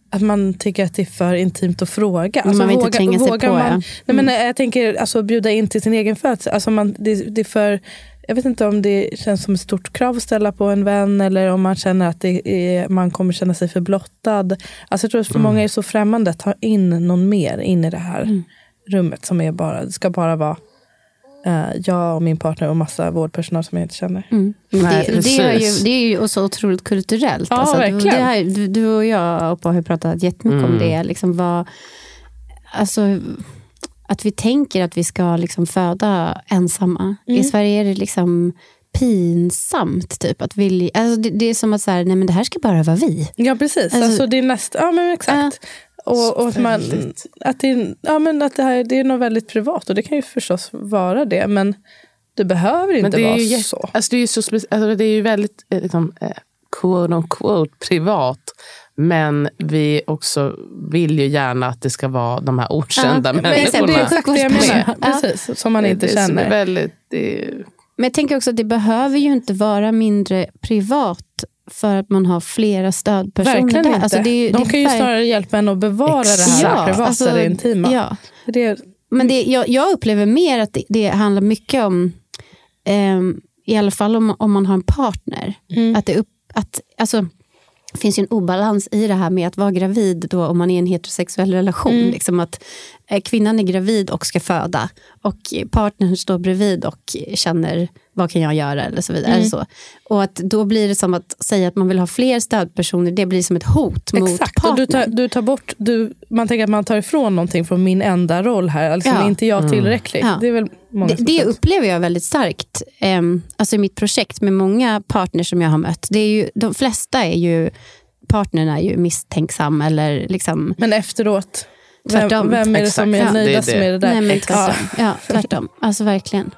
att man tycker att det är för intimt att fråga. Alltså, man vill våga, inte tränga sig på. Man, ja. mm. nej, men jag tänker alltså, bjuda in till sin egen födsel. Alltså, det, det är för... Jag vet inte om det känns som ett stort krav att ställa på en vän eller om man känner att är, man kommer känna sig för blottad. Alltså jag tror att för mm. många är så främmande att ta in någon mer in i det här mm. rummet som är bara, ska bara vara jag och min partner och massa vårdpersonal som jag inte känner. Mm. Nej, det, det, är ju, det är ju så otroligt kulturellt. Ja, alltså, verkligen. Det här, du, du och jag Oppa, har pratat jättemycket mm. om det. Liksom vad, alltså, att vi tänker att vi ska liksom föda ensamma. Mm. I Sverige är det liksom pinsamt. Typ, att vilja, alltså det, det, är som att så här, nej, men det här ska bara vara vi. Ja, precis. Alltså, alltså det är näst, ja, men exakt. Uh, och, och att, man, att, det, ja, men att det, här, det är något väldigt privat och det kan ju förstås vara det. Men det behöver inte det vara ju, så. Alltså det, är ju så alltså det är ju väldigt eh, liksom, eh, quote on quote privat. Men vi också vill ju gärna att det ska vara de här okända ja, människorna. Det är exakt det jag menar. Precis, som man inte det, känner. Det väldigt, det... Men jag tänker också att det behöver ju inte vara mindre privat för att man har flera stödpersoner Verkligen där. Inte. Alltså det, De det kan ju snarare hjälpa en att bevara Exakt. det här ja, privata, alltså, det intima. Ja. Det, Men det, jag, jag, upplever mer att det, det handlar mycket om, eh, i alla fall om, om man har en partner, mm. att det upp, att, alltså, finns ju en obalans i det här med att vara gravid då om man är i en heterosexuell relation. Mm. Liksom att eh, Kvinnan är gravid och ska föda och partnern står bredvid och känner vad kan jag göra eller så vidare. Mm. Så. Och att då blir det som att säga att man vill ha fler stödpersoner, det blir som ett hot Exakt. mot partnern. Och du tar, du tar bort, du, man tänker att man tar ifrån någonting från min enda roll här, alltså ja. är inte jag tillräcklig? Mm. Ja. Det, är väl det, det upplever jag väldigt starkt eh, alltså i mitt projekt med många partners som jag har mött. Det är ju, de flesta är ju, partnern är ju misstänksam eller liksom... Men efteråt? Tvärtom. Vem, vem är det som är nöjdast med det där? Nej, men tvärtom. Ja, tvärtom. Alltså verkligen.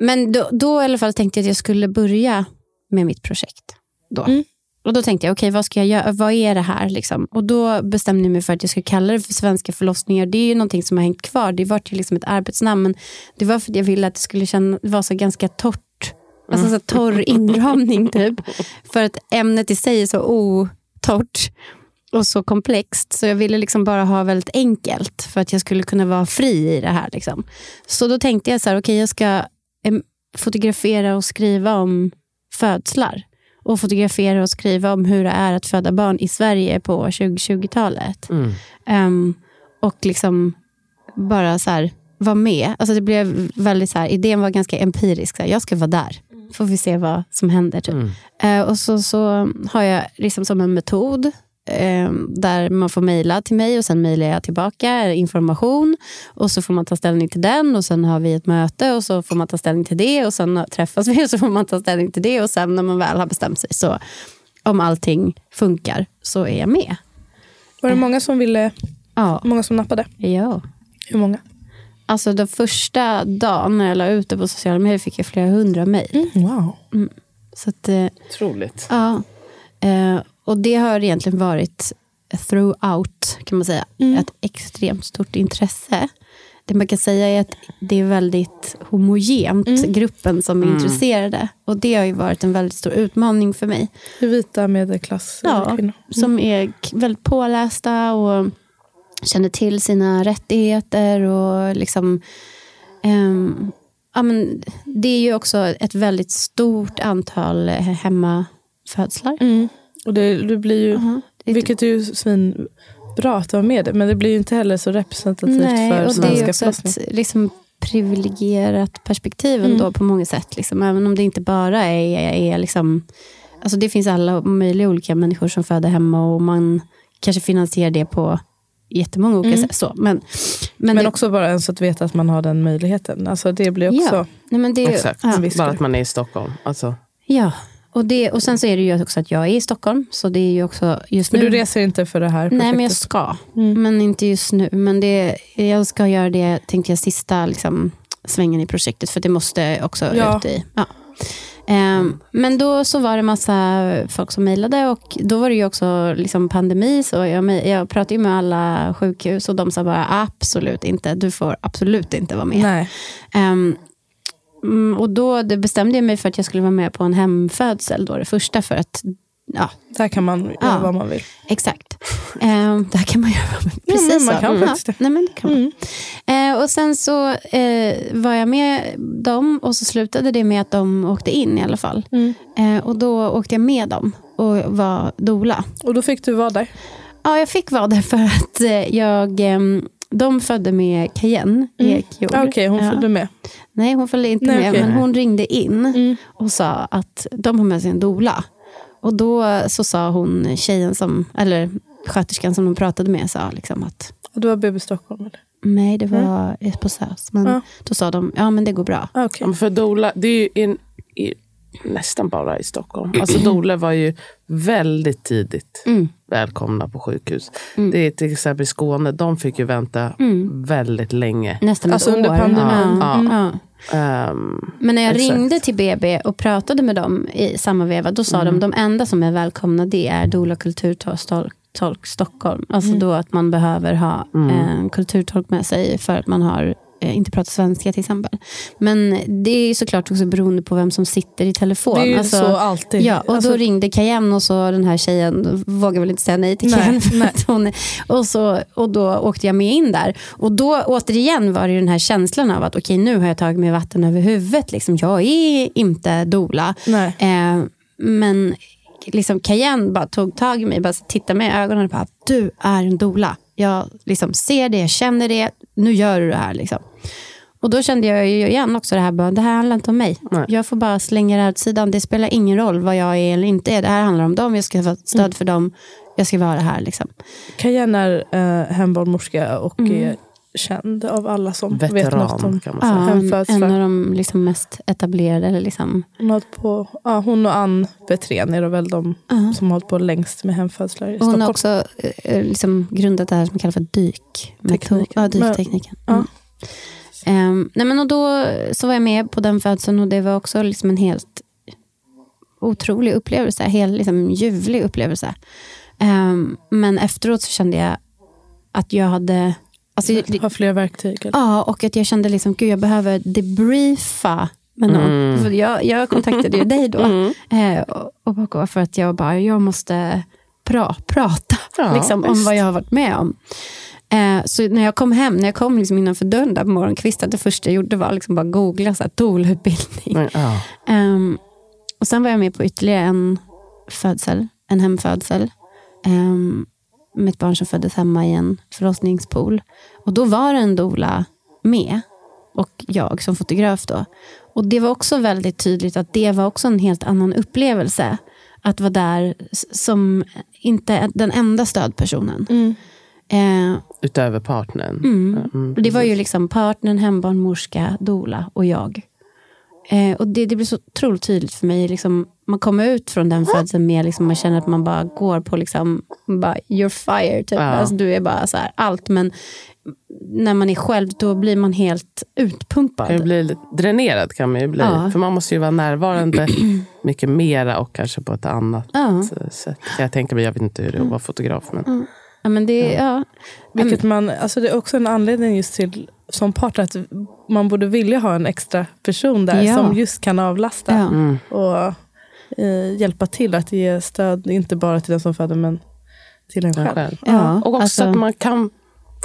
Men då, då i alla fall tänkte jag att jag skulle börja med mitt projekt. Då. Mm. och då tänkte jag, okej vad ska jag göra? Vad är det här? Liksom? Och då bestämde jag mig för att jag skulle kalla det för svenska förlossningar. Det är ju någonting som har hängt kvar. Det var ju liksom ett arbetsnamn. Men det var för att jag ville att det skulle känna, vara så ganska torrt. Alltså så torr inramning typ. För att ämnet i sig är så otorrt och så komplext. Så jag ville liksom bara ha väldigt enkelt för att jag skulle kunna vara fri i det här. Liksom. Så då tänkte jag så här, okej jag ska fotografera och skriva om födslar. Och fotografera och skriva om hur det är att föda barn i Sverige på 2020-talet. Mm. Ehm, och liksom bara så här, vara med. Alltså det blev väldigt så här, idén var ganska empirisk. Så här, jag ska vara där. Får vi se vad som händer. Typ. Mm. Eh, och så, så har jag liksom som en metod där man får mejla till mig och sen mejlar jag tillbaka information. Och så får man ta ställning till den och sen har vi ett möte och så får man ta ställning till det och sen träffas vi och så får man ta ställning till det och sen när man väl har bestämt sig så om allting funkar så är jag med. Var det många som ville, Ja. många som nappade? ja. Hur många? Alltså den första dagen när jag la ut det på sociala medier fick jag flera hundra mejl. Wow. Så att, eh, Otroligt. ja. Eh, och det har egentligen varit throughout, kan man säga, ett extremt stort intresse. Det man kan säga är att det är väldigt homogent, gruppen som är intresserade. Och det har ju varit en väldigt stor utmaning för mig. Vita medelklass Ja, kvinnor. som är väldigt pålästa och känner till sina rättigheter. och liksom... ehm, ja, men det är ju också ett väldigt stort antal eh, hemmafödslar. Mm. Och det, det blir ju, det är vilket är ju svin bra att vara med det, men det blir ju inte heller så representativt Nej, för och det är svenska också ett liksom, privilegierat perspektiv ändå på många sätt. Liksom. Även om det inte bara är, är liksom... Alltså det finns alla möjliga olika människor som föder hemma och man kanske finansierar det på jättemånga olika sätt. Så, men, men, Men det, också bara ens att veta att man har den möjligheten. Alltså det blir också... Ja. nej, men det, Exakt. Ja, Bara att man är i Stockholm. Alltså, ja. Och, det, och sen så är det ju också att jag är i Stockholm. Så det är ju också just För nu... du reser inte för det här projektet? Nej, men jag ska. Mm. Men inte just nu. Men det, jag ska göra det, tänkte jag, sista liksom, svängen i projektet. För det måste också Ja. ut i. Ja. Ehm, men då så var det massa folk som mejlade och då var det ju också liksom pandemi. Så jag, jag pratade med alla sjukhus och de sa bara absolut inte. Du får absolut inte vara med. Nej. Ehm, mm, och då bestämde jag mig för att jag skulle vara med på en hemfödsel. Då, det första för att ja, Där kan man göra Ja. vad man vill. Exakt. Eh, där kan man göra precis men man så. kan Mm. faktiskt det. Nej, men det kan man. Eh, och sen så eh, var jag med dem och så slutade det med att de åkte in i alla fall. Mm. Eh, och då åkte jag med dem och var dola. Och då fick du vara där? Ja, jag fick vara där för att eh, jag, ehm, de födde med Cayenne Ekjord. Ah, Okej, hon Ja. följde med. Nej, hon följde inte Nej, med, okej. men hon ringde in Mm. och sa att de har med sig en dola. Och då så sa hon, tjejen som, eller sköterskan som de pratade med, sa liksom att du var BB Stockholm? Eller? nej, det var ett på SÖS. Men Ja. då sa de, ja men det går bra. Ah, okej. Ja, för Dola, det är ju in, i, nästan bara i Stockholm. Alltså Dola var ju väldigt tidigt Mm. välkomna på sjukhus. Det är till exempel i Skåne, de fick ju vänta väldigt länge. Nästan Alltså ett under år. pandemin. Ja. Mm. Ja. Ehm, Men när jag Exakt. ringde till BB och pratade med dem i samma veva, då sa de de enda som är välkomna det är Dola kulturtolk tolk Stockholm. Alltså då att man behöver ha en kulturtolk med sig för att man har eh, inte pratar svenska till exempel. Men det är såklart också beroende på vem som sitter i telefon. Det är ju Alltså, så alltid. Ja, och Alltså, då ringde Cayenne och så den här tjejen vågade väl inte säga nej till Nej, Cayenne. nej. är- och, så, och då åkte jag med in där. Och då återigen var det den här känslan av att okej nu har jag tagit mig vatten över huvudet. Liksom, jag är inte dola. Nej. Eh, men liksom Cayenne bara tog tag i mig, bara tittade mig i ögonen och bara, du är en dola. Jag liksom ser det, jag känner det, nu gör du det här. Liksom. Och då kände jag igen också det här, bara, det här handlar inte om mig. Nej. Jag får bara slänga det här åt sidan. Det spelar ingen roll vad jag är eller inte är. Det här handlar om dem, jag ska vara stöd för dem. Jag ska vara här. Liksom. Cayenne är eh, hembarnmorska och Mm. är känd av alla som vet något veteran om kan man säga. Ja, en, Hemfödslar. en av de liksom mest etablerade. Eller liksom, Hon, på, ja, hon och Ann Petrén är väl de Ja. som har hållit på längst med hemfödslar i och hon Stockholm. har också eh, liksom grundat det här som kallas för dyk. Tekniken. Ja, dyktekniken. Ja. Mm. Ehm, nej men och då så var jag med på den födseln och det var också liksom en helt otrolig upplevelse. Helt liksom, ljuvlig upplevelse. Um, men efteråt så kände jag att jag hade... Alltså, Har fler verktyg? Eller? Ja, och att jag kände liksom, gud jag behöver debriefa med någon. Mm. Jag, jag kontaktade ju dig då. Eh, och, och för att jag bara, jag måste pra, prata Ja, liksom, om vad jag har varit med om. Eh, så när jag kom hem, när jag kom liksom innanför dörren där på morgonkvisten, det första jag gjorde var liksom bara googla så här, ja. Ehm, och sen var jag med på ytterligare en födsel, en hemfödsel. Med ett barn som föddes hemma i en förlossningspool. Och då var det en doula med. Och jag som fotograf då. Och det var också väldigt tydligt att det var också en helt annan upplevelse. Att vara där som inte den enda stödpersonen. Eh, Utöver partnern. Mm. Och det var ju liksom partnern, hembarnmorska, dola och jag. Eh, och det, det blev så otroligt tydligt för mig. Liksom, man kommer ut från den födseln med, liksom, man känner att man bara går på, liksom, bara, you're fired. Typ. Ja. Alltså, du är bara så här, allt. Men när man är själv, då blir man helt utpumpad. kan ju bli lite dränerad kan man ju bli. Ja. För man måste ju vara närvarande mycket mera och kanske på ett annat Ja. sätt. Kan jag tänka mig. Jag vet inte hur det är att vara fotograf. Men Ja, men det, ja. Vilket man, alltså det är också en anledning just till som partner att man borde vilja ha en extra person där Ja. som just kan avlasta Ja. Mm. och eh, hjälpa till att ge stöd, inte bara till den som föder men till en själv. själv. Ja, Och också alltså- att man kan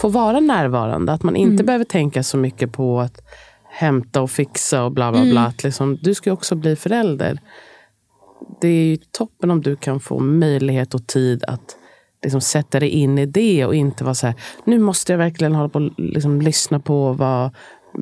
få vara närvarande. Att man inte Mm. behöver tänka så mycket på att hämta och fixa och bla bla bla. Mm. Liksom, du ska ju också bli förälder. Det är ju toppen om du kan få möjlighet och tid att liksom sätta dig in i det och inte vara så här, nu måste jag verkligen hålla på och liksom lyssna på vad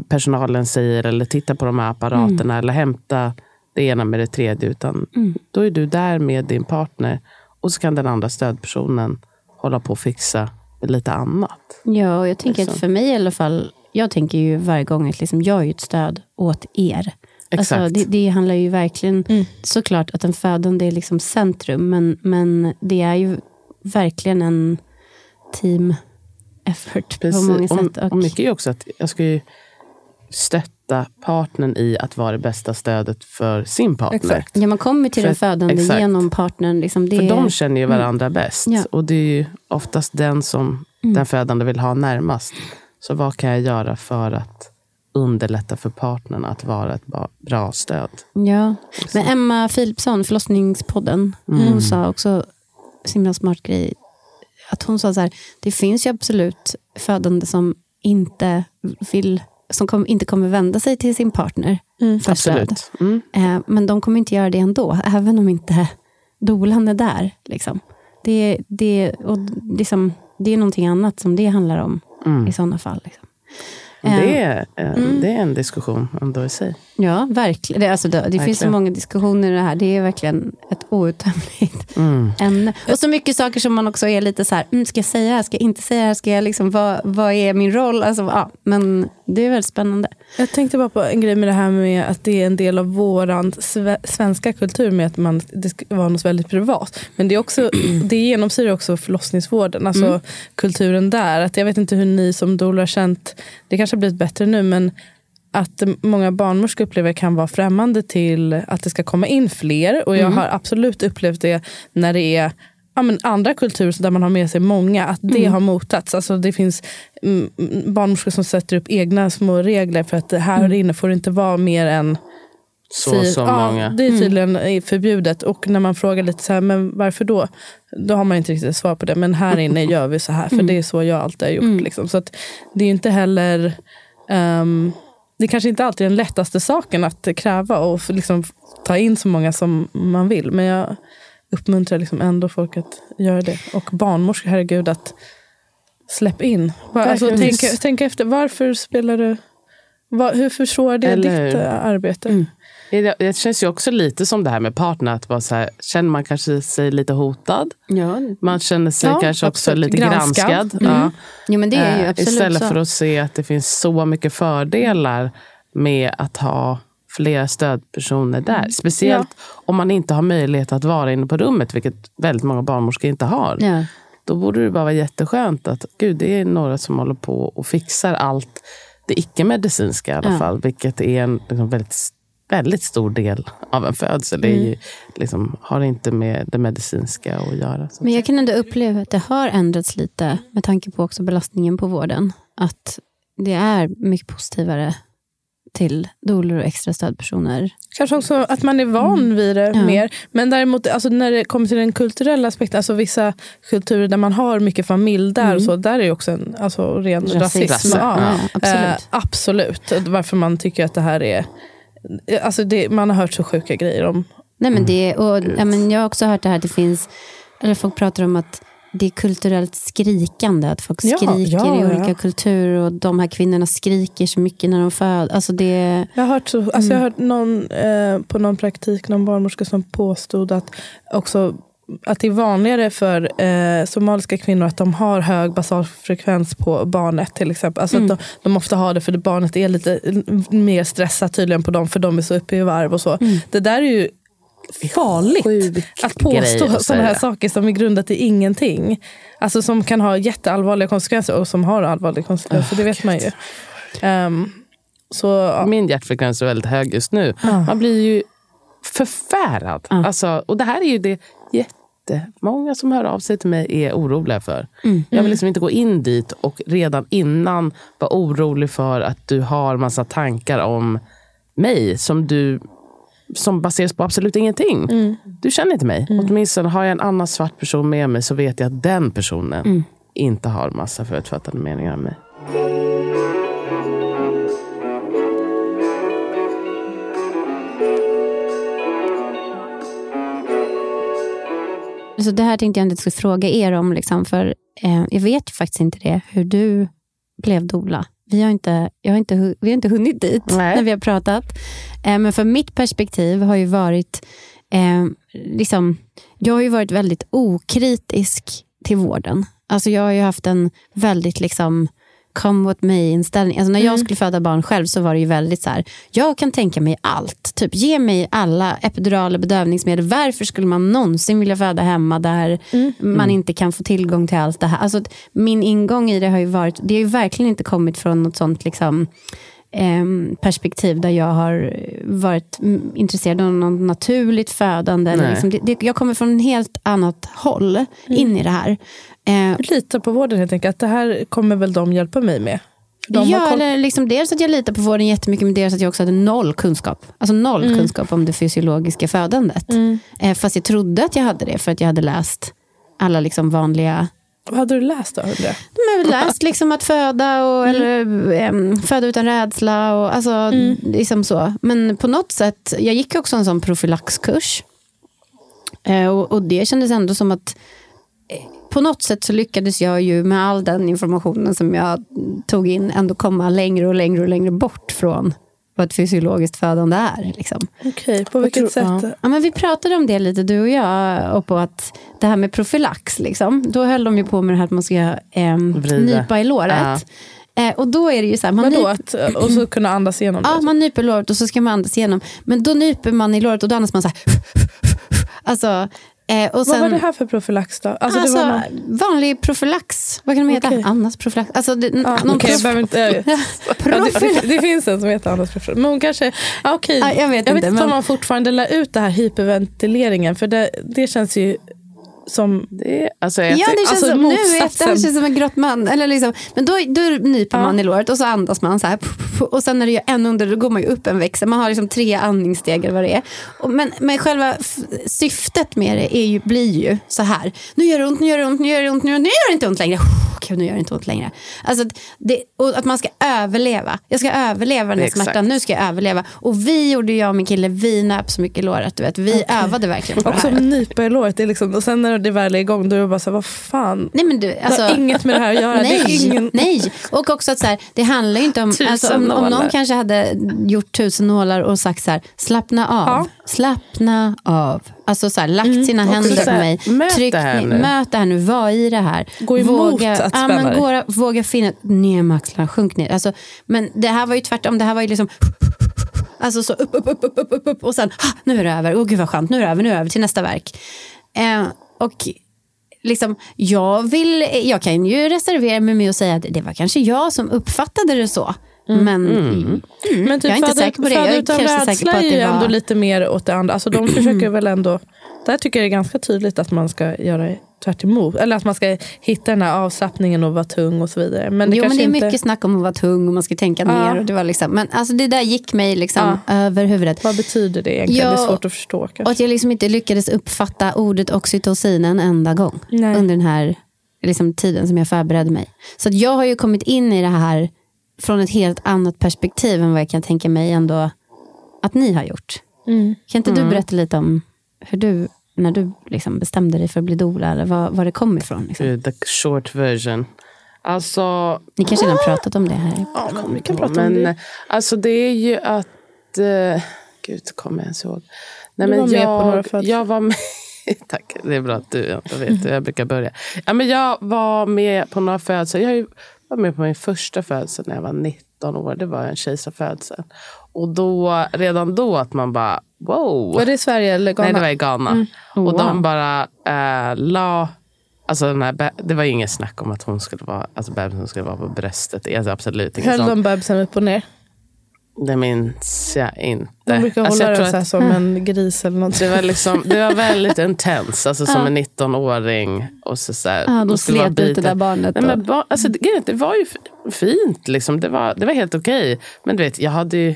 personalen säger eller titta på de här apparaterna Mm. eller hämta det ena med det tredje. Utan då är du där med din partner och så kan den andra stödpersonen hålla på och fixa lite annat. Ja, och jag tänker Liksom. att för mig i alla fall, jag tänker ju varje gång att liksom jag är ett stöd åt er. Alltså, det, det handlar ju verkligen, Mm. såklart att en födande är liksom centrum, men, men det är ju verkligen en team effort på många Och, sätt. och mycket är också att jag ska ju stötta partnern i att vara det bästa stödet för sin partner. Exakt. ja, man kommer till För- den födande exakt. genom partnern. Liksom det, För de känner ju varandra bäst. Ja. Och det är ju oftast den som den födande vill ha närmast. Så vad kan jag göra för att underlätta för partnern att vara ett bra stöd? Ja, men Emma Philipsson, förlossningspodden, hon sa också så himla smart grej. Att hon sa så här, det finns ju absolut födande som inte vill som kom, inte kommer vända sig till sin partner för stöd. Mm. Eh, men de kommer inte göra det ändå, även om inte dolan är där. Liksom. Det, det, och liksom, det är någonting annat som det handlar om i sådana fall. Liksom. Eh, Det, är, eh, det är en diskussion ändå i sig. Ja, verkligen. Det, alltså, det, det finns så Verkligen. många diskussioner i det här. Det är verkligen ett outtömligt ämne. Och så mycket saker som man också är lite så här, mm, ska jag säga det här, ska jag inte säga det här, ska jag liksom, vad, vad är min roll? Alltså, ja, men det är väldigt spännande. Jag tänkte bara på en grej med det här med att det är en del av sve- svenska kultur med att man, det ska vara något väldigt privat. Men det, är också, det genomsyrar också förlossningsvården, alltså kulturen där. Att jag vet inte hur ni som doula har känt, det kanske har blivit bättre nu, men att många barnmorskor upplever kan vara främmande till att det ska komma in fler. Och jag har absolut upplevt det när det är ja, men andra kulturer där man har med sig många, att det har motats. Alltså det finns mm, barnmorskor som sätter upp egna små regler för att här inne får det inte vara mer än Så så ja, många. Det är tydligen eh, förbjudet. Och när man frågar lite så här, men varför då? Då har man inte riktigt svar på det. Men här inne gör vi så här, för det är så jag alltid har gjort. Liksom. Så att det är inte heller... ehm, det är kanske inte alltid är den lättaste saken att kräva och liksom ta in så många som man vill. Men jag uppmuntrar liksom ändå folk att göra det. Och barnmorskor, herregud, att släpp in. Alltså, tänk, tänk efter, varför spelar du... Va, hur försvårar det Eller ditt hur? eh, arbete? Det, det känns ju också lite som det här med partner. Att vara så här, känner man kanske sig lite hotad? Ja, Man känner sig Ja, kanske också absolut. lite Granskad. granskad. Mm. Ja. jo, men det är ju Eh, absolut Istället så. för att se att det finns så mycket fördelar med att ha flera stödpersoner där. Speciellt om man inte har möjlighet att vara inne på rummet, vilket väldigt många barnmorskor inte har. Ja. Då borde det bara vara jätteskönt att gud, det är några som håller på och fixar allt det icke-medicinska i alla Ja. fall. Vilket är en liksom väldigt, väldigt stor del av en födsel. Det är ju, liksom, har inte med det medicinska att göra. Så. Men jag kan ändå uppleva att det har ändrats lite med tanke på också belastningen på vården. Att det är mycket positivare till doulor och extra stödpersoner. Kanske också att man är van vid det Ja. mer. Men däremot alltså när det kommer till den kulturella aspekten, alltså vissa kulturer där man har mycket familj där, och så, där är ju också en alltså, ren Rasism. rasism. Ja. Ja, absolut. Eh, absolut. Varför man tycker att det här är... Alltså det, man har hört så sjuka grejer om... Nej, men det, och, ja, men jag har också hört det här att det finns, eller folk pratar om att det är kulturellt skrikande, att folk Ja, skriker ja, i ja. olika kulturer och de här kvinnorna skriker så mycket när de föder. Alltså det, Jag har hört, så, alltså jag har hört någon, eh, på någon praktik, någon barnmorska som påstod att, också, att det är vanligare för eh, somaliska kvinnor att de har hög basalfrekvens på barnet till exempel. Alltså att de, de ofta har det för att barnet är lite mer stressat tydligen på dem för de är så uppe i varv och så. Det där är ju farligt Sjuk att påstå sådana här saker som är grundat i ingenting. Alltså som kan ha jätteallvarliga konsekvenser och som har allvarliga konsekvenser, det vet man ju. Ehm, så, ja. Min hjärtfrekvens är väldigt hög just nu. Man blir ju förfärad. Ja. Alltså, och det här är ju det jättemånga som hör av sig till mig är oroliga för. Jag vill liksom inte gå in dit och redan innan vara orolig för att du har massa tankar om mig som du som baseras på absolut ingenting. Du känner inte mig. Åtminstone har jag en annan svart person med mig så vet jag att den personen inte har massa förutfattade meningar om mig. Så det här tänkte jag inte skulle fråga er om, liksom, för eh, jag vet ju faktiskt inte det, hur du blev dola. Vi har inte, jag har inte, vi har inte hunnit dit Nej. när vi har pratat. Eh, men för mitt perspektiv har ju varit, eh, liksom, jag har ju varit väldigt okritisk till vården. Alltså jag har ju haft en väldigt liksom, come with me inställning. Alltså när jag skulle föda barn själv så var det ju väldigt så här, jag kan tänka mig allt. Typ ge mig alla epiduraler, bedövningsmedel. Varför skulle man någonsin vilja föda hemma där man inte kan få tillgång till allt det här? Alltså, min ingång i det har ju varit, det har ju verkligen inte kommit från något sånt liksom, perspektiv där jag har varit mm, intresserad av något naturligt födande. Liksom, det, det, jag kommer från ett helt annat håll in i det här. Eh, Lita på vården helt enkelt. Att det här kommer väl de hjälpa mig med. De ja, eller liksom dels att jag litar på vården jättemycket, men dels att jag också hade noll kunskap. Alltså noll Mm. kunskap om det fysiologiska födandet. Eh, fast jag trodde att jag hade det, för att jag hade läst alla liksom vanliga Vad hade du läst då? undrar jag? men läst liksom att föda och Mm. eller, em, föda utan rädsla. Och, alltså, liksom så. Men på något sätt, jag gick också en sån profylaxkurs. Eh, och, och det kändes ändå som att eh, på något sätt så lyckades jag ju med all den informationen som jag tog in ändå komma längre och längre och längre bort från vad ett fysiologiskt födande är. Liksom. Okej, på vilket sätt? Ja, men vi pratade om det lite du och jag och på att det här med profylax, liksom, då höll de ju på med det här att man ska Vrida. nypa i låret. Eh, och då är det ju så här, man, Vadå? nyp, Att, och så kunna andas igenom ja, det? man nyper låret och så ska man andas igenom. Men då nyper man i låret och då andas man så här. Alltså, eh, och Vad sen, var det här för profylax då? Alltså, Alltså, det var någon... vanlig profylax. Vad kan de heta? Okej. Annas profylax. Alltså, det, Ja, någon jag prof- inte... Ja, profylax. det, det finns en som heter Andas profylax. Men hon kanske... Ja, okej. Ja, jag vet jag inte, vet inte men- om man fortfarande lär ut det här hyperventileringen. För det, det känns ju som... Det, alltså, Ja, jag, det känns alltså som, nu motsatsen. efterhand känns det som en grottman. Eller liksom, men då, då nyper Ja. man i låret och så andas man så här. Och sen när det gör ännu under, då går man ju upp en växel. Man har liksom tre andningssteg eller vad det är. Och, men, men själva syftet med det är ju, blir ju så här. Nu gör det ont, nu gör det ont, nu gör det ont, nu gör det, nu gör det inte ont längre. Gud, nu gör det inte ont längre. Alltså, att det, och att man ska överleva. Jag ska överleva den här Exakt. smärtan. Nu ska jag överleva. Och vi gjorde, jag och min kille, vi nöp så mycket i låret. Du vet. Vi övade verkligen på Också det här. nypa i låret. Det är liksom, och sen när det väl är igång då är det bara så här, vad fan. Nej, men du, det alltså, har inget med det här att göra. Nej, Det ingen... nej. Och också att så här, det handlar ju inte om... Alltså, om, om någon kanske hade gjort tusen nålar och sagt så här, slappna av. Ja. Slappna av. Alltså så här, lagt sina händer så på mig. möt Tryck det här nu. Möt det här nu, var i det här. Gå emot våga, att ja, spänna men dig. våga, våga finna ner med axlarna, sjunk ner. Alltså, men det här var ju tvärtom, det här var ju liksom Alltså så upp, upp, upp, upp, upp, upp, upp och sen ah, nu är det över. Åh gud vad skönt, nu är det över, nu är det över till nästa verk. Eh, och liksom, jag, vill, jag kan ju reservera mig med att säga att det var kanske jag som uppfattade det så. Men mm. Men typ Jag är inte föda- säker på det. Jag utan rädsla är det ju ändå var- lite mer åt det andra. Alltså de försöker väl ändå... Där tycker jag det är ganska tydligt att man ska göra tvärt emot. Eller att man ska hitta den här avslappningen och vara tung och så vidare. Men det jo, men det är inte... mycket snack om att vara tung och man ska tänka Ja. ner. Och det, var liksom, men alltså, det där gick mig liksom över huvudet. Vad betyder det egentligen? Ja, det är svårt att förstå. Och Kanske. att jag liksom inte lyckades uppfatta ordet oxytocin en enda gång Nej. under den här liksom, tiden som jag förberedde mig. Så att jag har ju kommit in i det här från ett helt annat perspektiv än vad jag kan tänka mig ändå att ni har gjort. Mm. Kan inte du berätta lite om hur du, när du liksom bestämde dig för att bli doula, eller var, var det kom ifrån? Liksom? The short version. Alltså, Ni kanske redan pratat om det här. Ja, men vi kan prata men, om det. Alltså det är ju att... Eh, gud, kommer jag ens ihåg. Nej, Du men var med jag, på några födelser. Jag var med... Tack, det är bra att du jag vet hur jag brukar börja. Ja, men jag var med på några födelser. Jag var med på min första födelse när jag var 19 år. Det var en kejsarfödsel. Och då, redan då att man bara wow. Var det i Sverige eller Ghana? Nej, det var i Ghana. Mm. Och Wow. de bara eh, la... Alltså den här, det var ju inget snack om att hon skulle vara, alltså bebisen skulle vara på bröstet. Alltså absolut inget Höll sånt. de bebisen upp och ner? Det minns jag inte. De brukar Alltså, hålla tror den så att som en gris eller något. det, var liksom, det var väldigt intens, alltså som en 19-åring. Och så, så här, Ja, de slet ut det där barnet. Nej, och- men, ba, alltså, det, det var ju fint, liksom. det, var, det var helt okej. Men du vet, jag hade ju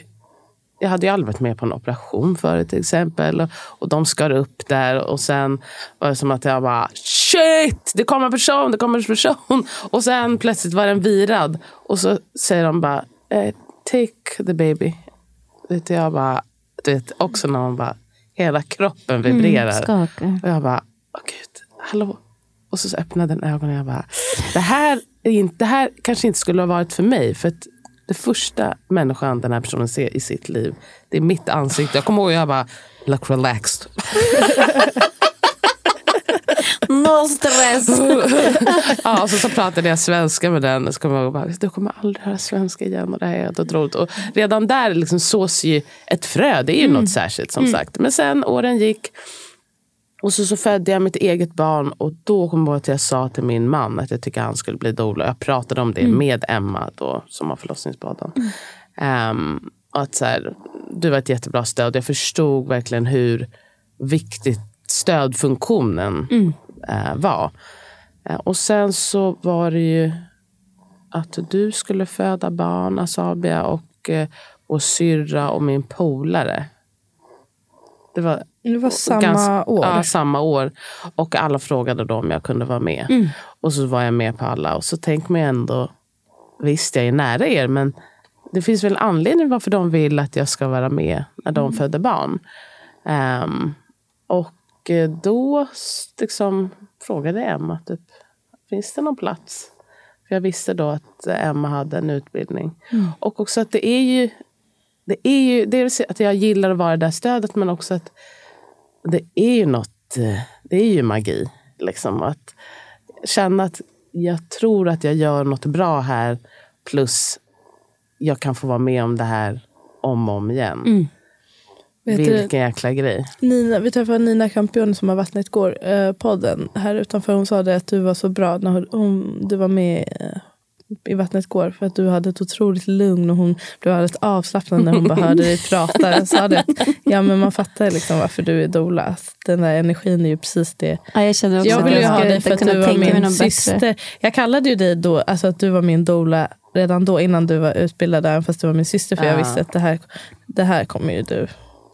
jag hade ju aldrig varit med på en operation förut till exempel. Och, och de skar upp där och sen var det som att jag bara shit, det kommer en person, det kommer en person. Och sen plötsligt var den virad. Och så säger de bara eh, take the baby. Vet, jag bara, du vet, också när man bara, hela kroppen vibrerar. skakar. Och jag bara, åh gud, hallå. Och så, så öppnade den ögonen och jag bara, det här, är inte, det här kanske inte skulle ha varit för mig. För att det första människan den här personen ser i sitt liv, det är mitt ansikte. Jag kommer ihåg jag bara, look relaxed. No stress! ja, och så, så pratade jag svenska med den. Och så kommer jag ihåg, bara, du kommer aldrig höra svenska igen. Och det här är helt otroligt. Och redan där liksom sås ju ett frö. Det är ju något särskilt som sagt. Men sen åren gick. Och så, så födde jag mitt eget barn. Och då kom jag ihåg att jag sa till min man att jag tycker han skulle bli doula. Jag pratade om det med Emma då, som har förlossningsbaden. Ehm, och att så här, du var ett jättebra stöd. Jag förstod verkligen hur viktigt stödfunktionen eh, var. Eh, och sen så var det ju att du skulle föda barn, Asabia, och eh, vår syrra och min polare. Det var Det var samma ganska- år. Ja, samma år. Och alla frågade då om jag kunde vara med. Mm. Och så var jag med på alla. Och så tänker man ändå, visst jag är nära er, men det finns väl anledning varför de vill att jag ska vara med när de Mm. föder barn. Ehm, och eh, då liksom frågade Emma, typ, finns det någon plats? För jag visste då att Emma hade en utbildning. Mm. Och också att det är ju, det är ju dels att jag gillar att vara det där stödet, men också att det är ju något, eh, det är ju magi. Liksom. Att känna att jag tror att jag gör något bra här, plus jag kan få vara med om det här om och om igen. Mm. Vet du- Vilken jäkla grej. Nina, vi träffade Nina Campion som har Vattnet går, eh, podden här utanför. Hon sa det att du var så bra när hon, hon, du var med eh, i Vattnet går för att du hade ett otroligt lugn och hon blev alldeles avslappnad när hon bara hörde dig prata. Jag sa det, att, ja men man fattar liksom varför du är doula. Att Den där energin är ju precis det. Ja, jag känner också Jag ville ju ha dig för att du var min någon bättre. syster. Jag kallade ju dig då, alltså att du var min doula redan då innan du var utbildad även fast du var min syster. För jag Ja. visste att det här, det här kommer ju du.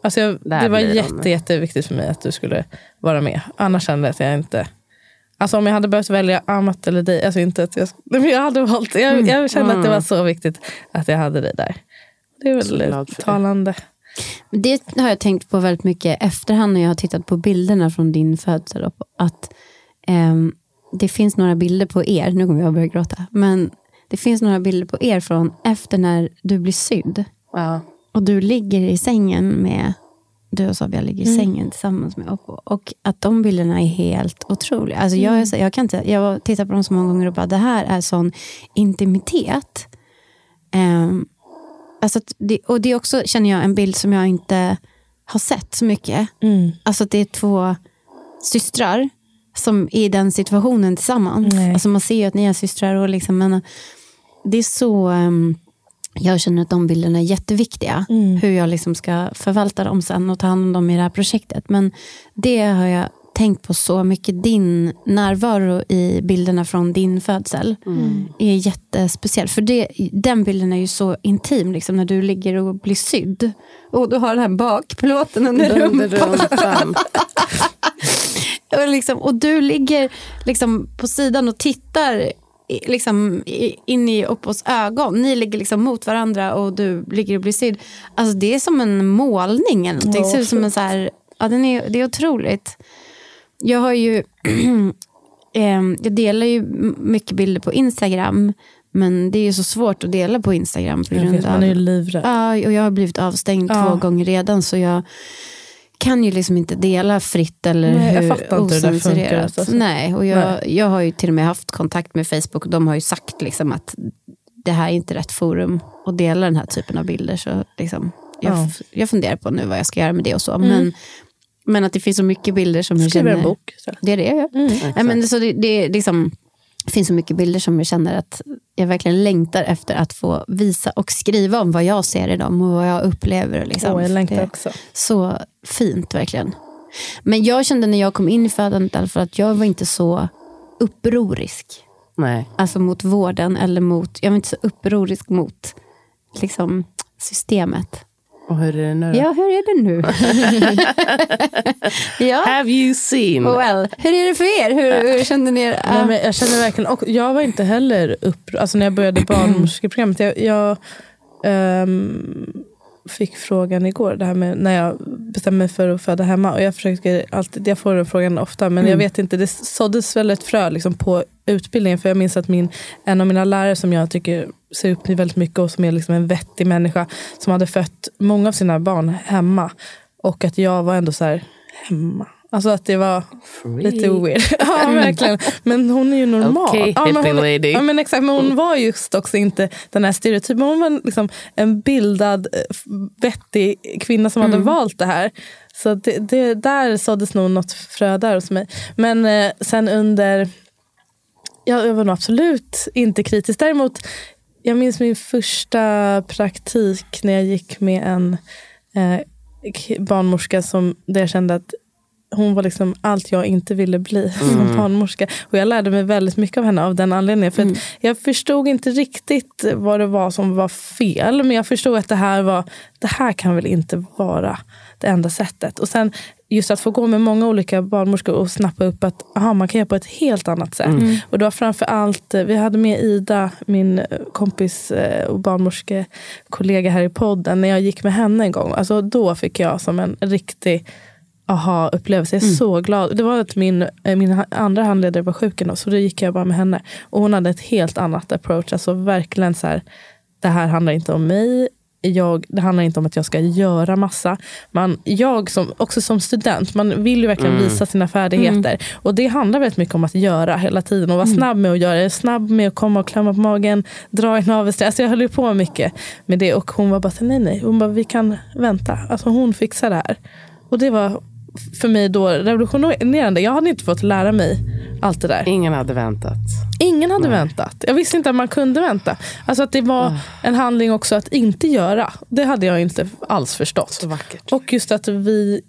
Alltså jag, Där det var de. jätte, jätteviktigt för mig att du skulle vara med. Annars kände jag att jag inte... Alltså om jag hade behövt välja Amat eller dig, alltså inte att jag, men jag hade valt, jag, jag kände att det var så viktigt att jag hade dig där. Det är väl för det. talande. Det har jag tänkt på väldigt mycket efterhand när jag har tittat på bilderna från din födsel. Att ehm, det finns några bilder på er, nu kommer jag börja gråta, men det finns några bilder på er från efter när du blir sydd. Ja. Och du ligger i sängen med, du och Sabia ligger i sängen tillsammans med Oppo. Och att de bilderna är helt otroliga. Alltså jag, så, jag, kan inte, jag har tittat på dem så många gånger och bara, det här är sån intimitet. Ehm, alltså det, och det är också, känner jag, en bild som jag inte har sett så mycket. Alltså att det är två systrar som är i den situationen tillsammans. Nej. Alltså man ser ju att ni är systrar. Och liksom, men, det är så... ehm, jag känner att de bilderna är jätteviktiga. Hur jag liksom ska förvalta dem sen och ta hand om dem i det här projektet. Men det har jag tänkt på så mycket. Din närvaro i bilderna från din födsel är jättespeciell. För det, den bilden är ju så intim, liksom, när du ligger och blir sydd. Och du har den här bakplåten under rumpan. rumpan. Och, liksom, och du ligger liksom på sidan och tittar liksom, in i Oppos ögon. Ni ligger liksom mot varandra och du ligger och blir sydd. Alltså, det är som en målning eller någonting. Ja, ser ut som en så här, ja, den är, det är otroligt. Jag har ju... ehm, jag delar ju mycket bilder på Instagram. Men det är ju så svårt att dela på Instagram. På Jag grund vet, av, man är ju livrädd. Ja, och jag har blivit avstängd Ja. två gånger redan. Så jag kan ju liksom inte dela fritt eller Nej, jag hur fattar inte hur det där funkar, osensurerat. alltså. Nej, och jag, Nej. jag har ju till och med haft kontakt med Facebook och de har ju sagt liksom att det här är inte rätt forum att dela den här typen av bilder. Så liksom, jag, Ja. jag funderar på nu vad jag ska göra med det och så. Men, men att det finns så mycket bilder som jag Skriver känner... en bok istället. Det är det jag gör. Nej, men så det, det, är liksom, det finns så mycket bilder som jag känner att jag verkligen längtar efter att få visa och skriva om vad jag ser i dem och vad jag upplever. Liksom. Åh, jag längtar det, också. Så fint verkligen. Men jag kände när jag kom in i födandet att jag var inte så upprorisk. Nej. Alltså mot vården eller mot, jag var inte så upprorisk mot liksom, systemet. Och hur är det nu? Ja, hur är det nu? ja, Have you seen? well, hur är det för er? Hur, hur kände ni er? Nej, men jag känner verkligen, och jag var inte heller upp, alltså när jag började barnmorskeprogrammet, jag, jag ehm, fick frågan igår, det här med när jag bestämde mig för att föda hemma. Och jag, försöker alltid, jag får den frågan ofta, men jag vet inte, det såddes väl ett frö liksom, på utbildningen. För jag minns att min, en av mina lärare som jag tycker ser upp till väldigt mycket och som är liksom en vettig människa, som hade fött många av sina barn hemma. Och att jag var ändå så här, hemma. Alltså att det var lite weird. ja, verkligen. Men hon är ju normal. Okej, ja, men hon, lady. Ja, men exakt. Men hon var just också inte den här stereotypen. Hon var liksom en bildad, eh, vettig kvinna som hade valt det här. Så det, det, där såddes nog något frö där hos mig. Men eh, sen under... Ja, jag var nog absolut inte kritisk. Däremot, jag minns min första praktik när jag gick med en eh, barnmorska som, där jag kände att hon var liksom allt jag inte ville bli som barnmorska. Och jag lärde mig väldigt mycket av henne av den anledningen. För att jag förstod inte riktigt vad det var som var fel. Men jag förstod att det här var, det här kan väl inte vara det enda sättet. Och sen just att få gå med många olika barnmorskor och snappa upp att aha, man kan göra på ett helt annat sätt. Och det var framför allt, eh, vi hade med Ida, min eh, kompis eh, och barnmorskekollega här i podden. När jag gick med henne en gång, alltså då fick jag som en riktig aha-upplevelse. Jag är så glad. Det var att min, min andra handledare var sjuk ändå, så då gick jag bara med henne. Och hon hade ett helt annat approach. Alltså verkligen så här, det här handlar inte om mig. Jag, det handlar inte om att jag ska göra massa. Man, jag som, också som student, man vill ju verkligen visa sina färdigheter. Och det handlar väldigt mycket om att göra hela tiden och vara snabb med att göra. Snabb med att komma och klämma på magen, dra i navelsträngen. Alltså jag höll ju på mycket med det och hon var bara, nej nej, hon bara, vi kan vänta. Alltså hon fixar det här. Och det var för mig då revolutionerande. Jag hade inte fått lära mig allt det där. Ingen hade väntat. Ingen hade väntat. Jag visste inte att man kunde vänta. Alltså att det var en handling också att inte göra. Det hade jag inte alls förstått. Så vackert. Och just att vi...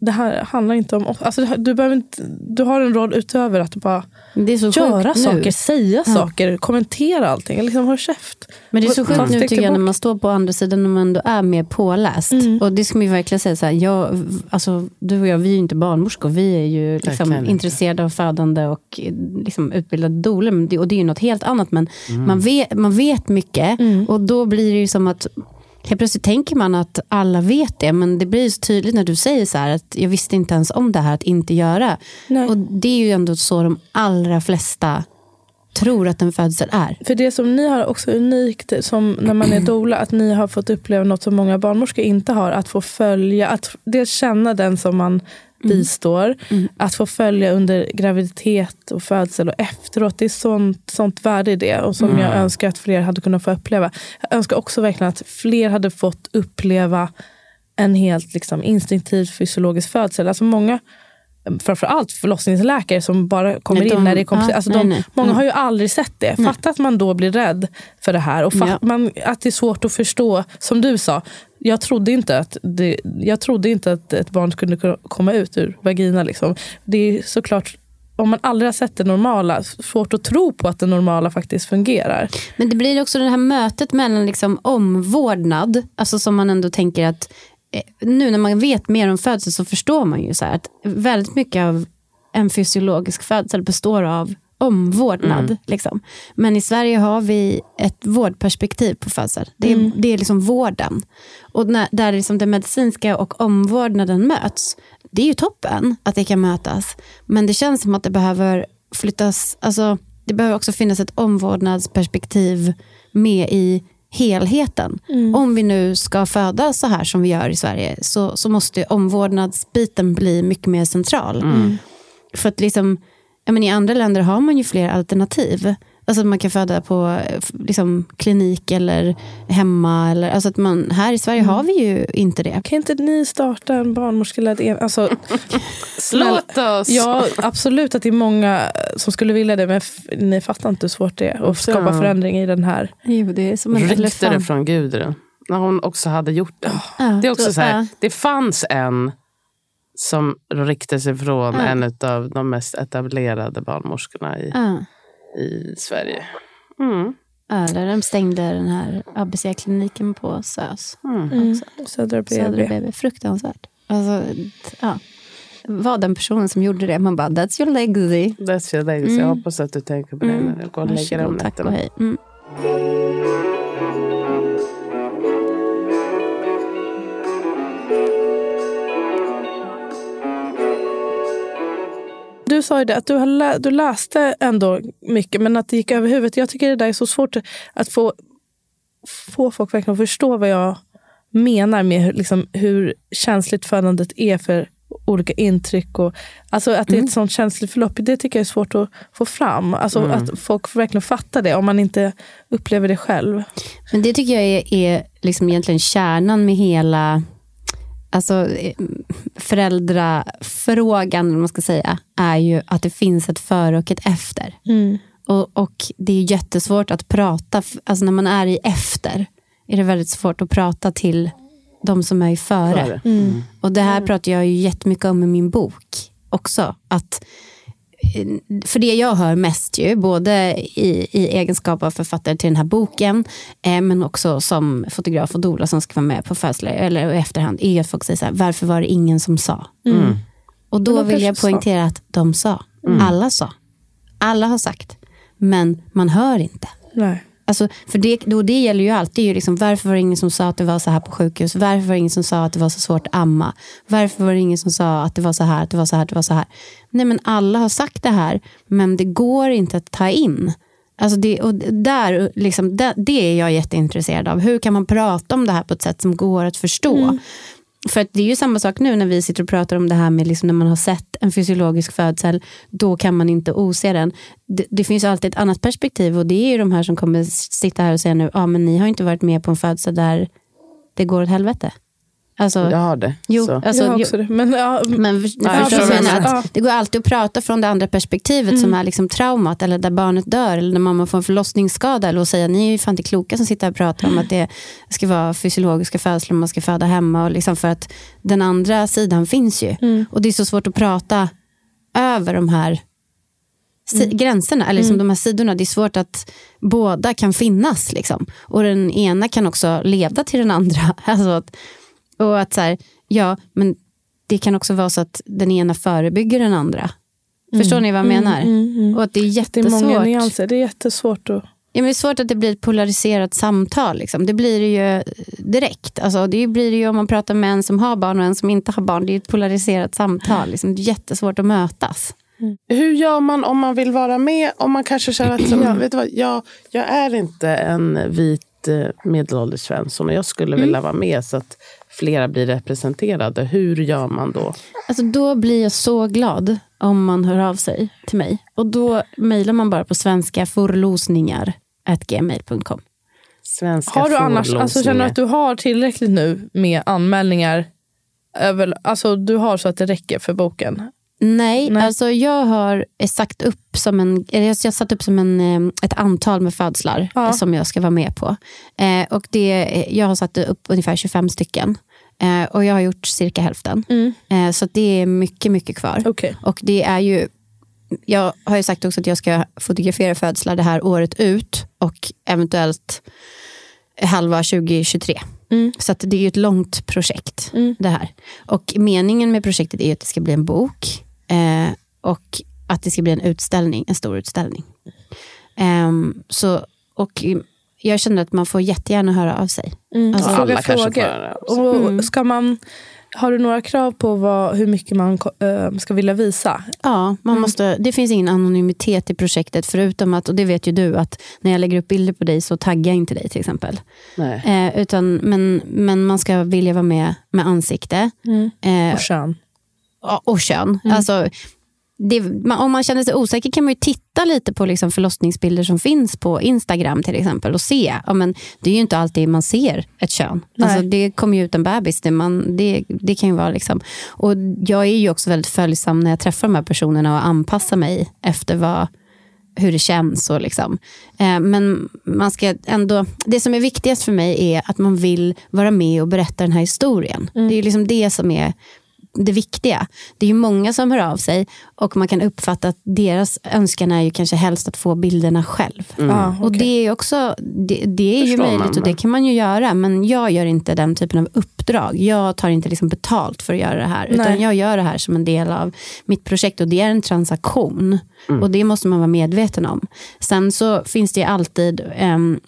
Det här handlar inte om... Alltså du, behöver inte, du har en roll utöver att bara göra sjukt nu. saker, säga saker, kommentera allting. Liksom håll käft. Men det är så sjukt nu tycker jag när man står på andra sidan och man ändå är mer påläst. Och det ska man ju verkligen säga. Så här, jag, alltså, du och jag, vi är ju inte barnmorskor. Vi är ju liksom intresserade av födande och liksom, utbildade det- Och det är ju något helt annat. Men man, vet, man vet mycket och då blir det ju som att Helt plötsligt tänker man att alla vet det, men det blir så tydligt när du säger så här att jag visste inte ens om det här att inte göra. Nej. Och det är ju ändå så de allra flesta tror att en födsel är. För det som ni har också unikt som när man är doula, att ni har fått uppleva något som många barnmorskor inte har. Att få följa, att dels känna den som man bistår. Att få följa under graviditet och födsel och efteråt. Det är sånt, sånt värde i det och som jag önskar att fler hade kunnat få uppleva. Jag önskar också verkligen att fler hade fått uppleva en helt liksom, instinktiv fysiologisk födsel. Alltså många framförallt förlossningsläkare som bara kommer Nej, de- in när det är komplicerat. ja, alltså nej, de, nej. Många Mm. har ju aldrig sett det. Fatta att man då blir rädd för det här och fatt, Ja. man, att det är svårt att förstå. Som du sa, jag trodde inte att, det, jag trodde inte att ett barn skulle kunna komma ut ur vagina. Liksom. Det är såklart, om man aldrig har sett det normala, svårt att tro på att det normala faktiskt fungerar. Men det blir också det här mötet mellan liksom omvårdnad, alltså som man ändå tänker att eh, nu när man vet mer om födsel så förstår man ju så här att väldigt mycket av en fysiologisk födsel består av omvårdnad. Liksom. Men i Sverige har vi ett vårdperspektiv på födsel. Det är, det är liksom vården. Och när, där liksom det medicinska och omvårdnaden möts, det är ju toppen att det kan mötas. Men det känns som att det behöver flyttas, alltså, det behöver också finnas ett omvårdnadsperspektiv med i helheten. Om vi nu ska föda så här som vi gör i Sverige så, så måste omvårdnadsbiten bli mycket mer central. För att liksom, men I andra länder har man ju fler alternativ. Alltså att man kan föda på liksom, klinik eller hemma. Eller, alltså att man, här i Sverige har vi ju inte det. Kan inte ni starta en barnmorskeledd en... Alltså, Låt oss! Ja, absolut att det är många som skulle vilja det, men ni fattar inte hur svårt det är att skapa Ja. förändring i den här. Jo, det är som en elefant. från Gudrun. När hon också hade gjort det. Ja, Det är också så här, ja. det fanns en som ryckte sig från Ja. en av de mest etablerade barnmorskorna i, Ja. i Sverige. Mm. Ja, där de stängde den här ABC-kliniken på SÖS. Mm. Södra Södra BB. BB. Fruktansvärt. Alltså, ja. Var den personen som gjorde det, man bara, that's your legacy. That's your legacy. Jag hoppas att du tänker på det Mm. när du går och lägger dig om Varsågod, tack och nätterna. hej. Sa ju det, att du, har lä- du läste ändå mycket, men att det gick över huvudet. Jag tycker det där är så svårt att få, få folk verkligen att förstå vad jag menar med hur, liksom, hur känsligt födandet är för olika intryck. Och, alltså att det är ett sånt känsligt förlopp, det tycker jag är svårt att få fram. Alltså att folk verkligen fattar det om man inte upplever det själv. Men det tycker jag är, är liksom egentligen kärnan med hela alltså, eh, föräldrafrågan, man ska säga, är ju att det finns ett före och ett efter. Och, och det är jättesvårt att prata, alltså när man är i efter, är det väldigt svårt att prata till de som är i före. Före. Och det här pratar jag ju jättemycket om i min bok också. Att, för det jag hör mest, ju, både i, i egenskap av författare till den här boken, eh, men också som fotograf och doula som ska vara med på födslar eller i efterhand, är att folk säger så här, varför var det ingen som sa? Och då Men de vill jag kanske sa. poängtera att de sa. Alla sa. Alla har sagt. Men man hör inte. Nej. Alltså, för det, då det gäller ju alltid, ju liksom, varför var det ingen som sa att det var så här på sjukhus? Varför var det ingen som sa att det var så svårt att amma? Varför var det ingen som sa att det var så här, att det var så här, att det var så här? Nej men alla har sagt det här, men det går inte att ta in. Alltså det, och där, liksom, det, det är jag jätteintresserad av. Hur kan man prata om det här på ett sätt som går att förstå? Mm. För att det är ju samma sak nu när vi sitter och pratar om det här med liksom när man har sett en fysiologisk födsel, då kan man inte ose den. Det, det finns alltid ett annat perspektiv och det är ju de här som kommer sitta här och säga nu, ja men ni har inte varit med på en födsel där det går åt helvete. Alltså, Jag har det. jo, så. alltså, jag har jo, också det. Men, ja, men Ja, jag förstår vad Att Det går alltid att prata från det andra perspektivet som är liksom traumat eller där barnet dör eller när mamma får en förlossningsskada eller att säga ni är ju fan inte kloka som sitter här och pratar om att det ska vara fysiologiska födslar man ska föda hemma och liksom för att den andra sidan finns ju. Och det är så svårt att prata över de här si- gränserna, eller liksom de här sidorna. Det är svårt att båda kan finnas. Liksom. Och den ena kan också leda till den andra. Alltså att, och att så här, ja, men det kan också vara så att den ena förebygger den andra. Förstår ni vad jag menar? Och att det är det är jättesvårt. många nyanser. Det är jättesvårt att... Ja, men det är svårt att det blir ett polariserat samtal. Liksom. Det blir det ju direkt. Alltså, det blir det ju om man pratar med en som har barn och en som inte har barn. Det är ett polariserat samtal. Liksom. Det är jättesvårt att mötas. Hur gör man om man vill vara med? Om man kanske känner att som, vet du vad, jag, jag är inte en vit eh, medelålders svensson och jag skulle vilja vara med så att flera blir representerade. Hur gör man då? Alltså, då blir jag så glad om man hör av sig till mig. Och Då mejlar man bara på svenska forlosningar gmail.com. Svenska Har du annars, alltså, känner du att du har tillräckligt nu med anmälningar? Över, alltså, du har så att det räcker för boken? Nej, Nej. alltså jag har sagt upp som en, jag har satt upp som en, eh, ett antal med födslar Ja. eh, som jag ska vara med på. Eh, och det, jag har satt upp ungefär 25 stycken. Eh, och jag har gjort cirka hälften. Mm. Eh, så det är mycket, mycket kvar. Okej. Och det är ju, jag har ju sagt också att jag ska fotografera födslar det här året ut och eventuellt halva 2023. Mm. Så det är ju ett långt projekt Mm. det här. Och meningen med projektet är att det ska bli en bok eh, och att det ska bli en utställning, en stor utställning. Ehm, så, och jag känner att man får jättegärna höra av sig. Mm. Alltså, Fråga alla kanske får frågor. höra av sig. Och Mm. ska man, har du några krav på vad, hur mycket man eh, ska vilja visa? Ja, man måste, det finns ingen anonymitet i projektet förutom att, och det vet ju du, att när jag lägger upp bilder på dig så taggar jag inte dig till exempel. Nej. Eh, utan, men, men man ska vilja vara med med ansikte eh, Och kön? Och, kön. Alltså, det, man, om man känner sig osäker kan man ju titta lite på liksom förlossningsbilder som finns på Instagram till exempel och se. Ja, men det är ju inte alltid man ser ett kön. Nej. Alltså, det kommer ju ut en bebis. Det, man, det, det kan ju vara liksom. Och jag är ju också väldigt följsam när jag träffar de här personerna och anpassar mig efter vad, hur det känns. Och liksom. eh, men man ska ändå, det som är viktigast för mig är att man vill vara med och berätta den här historien. Det är liksom det som är det viktiga. Det är ju många som hör av sig och man kan uppfatta att deras önskan är ju kanske helst att få bilderna själv. Ja, Och okej. det är också, det, det är ju möjligt och det kan man ju göra. Men jag gör inte den typen av uppdrag. Jag tar inte liksom betalt för att göra det här. Utan Nej. jag gör det här som en del av mitt projekt och det är en transaktion. Och det måste man vara medveten om. Sen så finns det ju alltid ehm,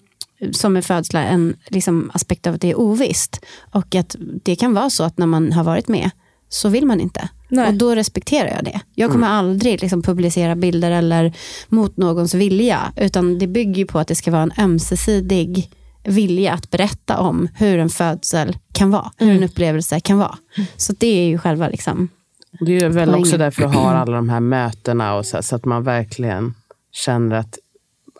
som med födslar en liksom, aspekt av att det är ovisst. Och att det kan vara så att när man har varit med så vill man inte. Nej. Och då respekterar jag det. Jag kommer aldrig liksom, publicera bilder eller mot någons vilja. Utan det bygger på att det ska vara en ömsesidig vilja att berätta om hur en födsel kan vara. Hur en upplevelse kan vara. Så det är ju själva liksom, Det är väl Poängen. också därför jag har alla de här mötena och så, så att man verkligen känner att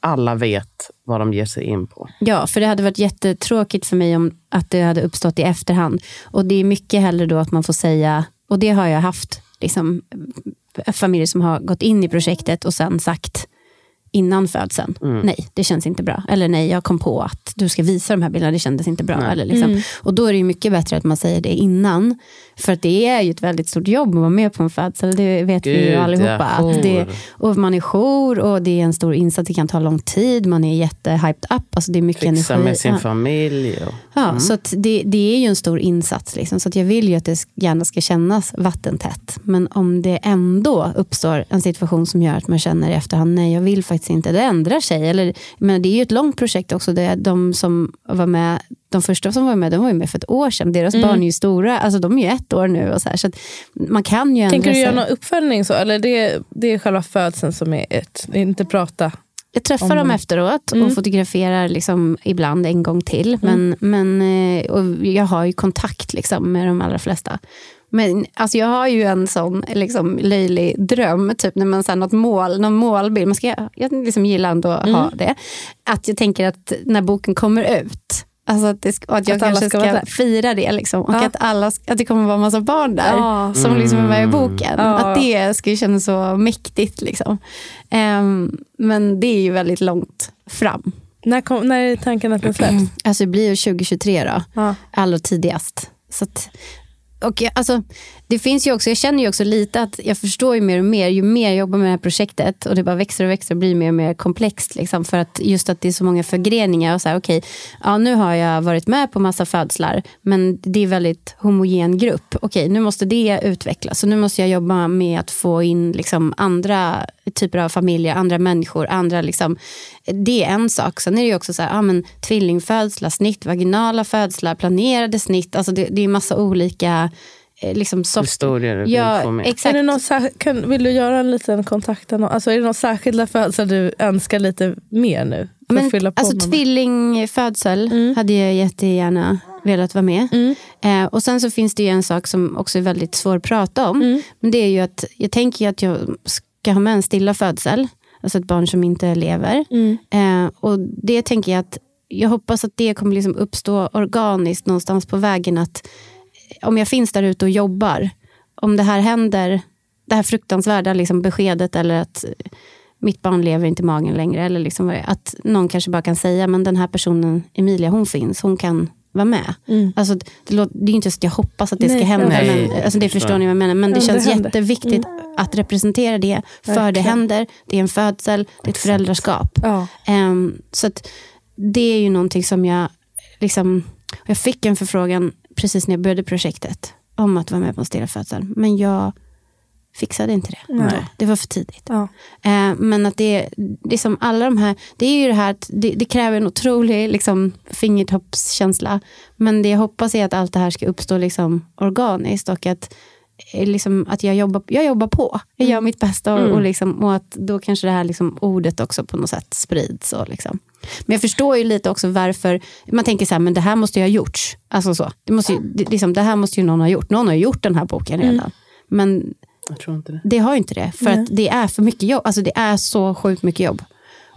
alla vet vad de ger sig in på. Ja, för det hade varit jättetråkigt för mig om att det hade uppstått i efterhand. Och det är mycket hellre då att man får säga, och det har jag haft, liksom, familjer som har gått in i projektet och sen sagt innan födseln, nej det känns inte bra. Eller nej, jag kom på att du ska visa de här bilderna, det kändes inte bra. Eller liksom. Och då är det ju mycket bättre att man säger det innan. För att det är ju ett väldigt stort jobb att vara med på en födsel, det vet vi ju Gud, allihopa. ja. Att det, och man är jour och det är en stor insats, det kan ta lång tid, man är jättehyped up, alltså det är mycket Fixa energi. med sin Ja. familj. Och, Ja, så att det, det är ju en stor insats. Liksom. Så att jag vill ju att det gärna ska kännas vattentätt. Men om det ändå uppstår en situation som gör att man känner i efterhand, nej jag vill faktiskt inte, det ändrar sig. Eller, men det är ju ett långt projekt också. Det är de som var med, de första som var med, de var ju med för ett år sedan. Deras barn är ju stora, alltså de är ju ett år nu. Och så här, så man kan ju ändra Tänker du sig. göra någon uppföljning? Så, eller det, det är själva födseln som är ett, inte prata? Jag träffar Om dem de- efteråt och Mm. fotograferar liksom ibland en gång till. Men, men, eh, och jag har ju kontakt liksom med de allra flesta. Men alltså jag har ju en sån liksom, löjlig dröm, typ när man ser något mål, någon målbild. Man ska, jag liksom gillar ändå att ha det. Att jag tänker att när boken kommer ut, Alltså att, det, att jag Att alla kanske ska ska, fira det. Liksom. Och Ja. att, alla, att det kommer vara en massa barn där Ja. som liksom är med i boken. Ja. Att det skulle kännas så mäktigt. Liksom. Ehm, men det är ju väldigt långt fram. När, kom, när är tanken att den släpps? Alltså det blir ju 2023 då, Ja. allra tidigast. Så att, och jag, alltså, det finns ju också, jag känner ju också lite att jag förstår ju mer och mer, ju mer jag jobbar med det här projektet och det bara växer och växer och blir mer och mer komplext. Liksom, för att just att det är så många förgreningar. Och så här, okay, ja, nu har jag varit med på massa födslar, men det är väldigt homogen grupp. Okej, nu måste det utvecklas. Så nu måste jag jobba med att få in liksom, andra typer av familjer, andra människor. Andra, liksom, det är en sak. Sen är det ju också så här, ja, men, tvillingfödslar, snitt, vaginala födslar, planerade snitt. Alltså det, det är massa olika liksom, soft... Historier du vill Ja, med. Är exakt. det någon, sär- kan, vill du göra en liten kontakt? Alltså är det någon särskilda födslar du önskar lite mer nu? För Men, att fylla på alltså tvillingfödsel hade jag jättegärna velat vara med. Mm. Eh, och sen så finns det ju en sak som också är väldigt svår att prata om. Mm. Men det är ju att jag tänker ju att jag ska ha med en stilla födsel. Alltså ett barn som inte lever. Mm. Eh, och det tänker jag att jag hoppas att det kommer liksom uppstå organiskt någonstans på vägen. Att om jag finns där ute och jobbar, om det här händer det här fruktansvärda liksom, beskedet eller att mitt barn lever inte i magen längre. Eller liksom, att någon kanske bara kan säga, men den här personen, Emilia, hon finns, hon kan vara med. Mm. Alltså, det, låter, det är inte så att jag hoppas att det Nej, ska hända, nej. men, alltså, det förstår ni vad jag menar. Men det Ja, det känns händer. jätteviktigt att representera det, för det Verkligen. händer, det är en födsel, det är ett föräldraskap. Ja. Ehm, så att det är ju någonting som jag, liksom, jag fick en förfrågan precis när jag började projektet om att vara med på en stilla födsel. Men jag fixade inte det. Nej. Det var för tidigt. Ja. Eh, men att det, det är som alla de här, det är ju det här att det, det kräver en otrolig liksom, fingertoppskänsla. Men det jag hoppas är att allt det här ska uppstå liksom, organiskt och att, liksom, att jag, jobbar, jag jobbar på. Jag gör mitt bästa och, och, liksom, och att då kanske det här liksom, ordet också på något sätt sprids. Och, liksom. Men jag förstår ju lite också varför, man tänker så här, men det här måste ju ha gjorts. Alltså så. Det, måste ju, det, liksom, det här måste ju någon ha gjort. Någon har gjort den här boken redan. Men Jag tror inte det. det har ju inte det. För att det är för mycket jobb. Alltså det är så sjukt mycket jobb.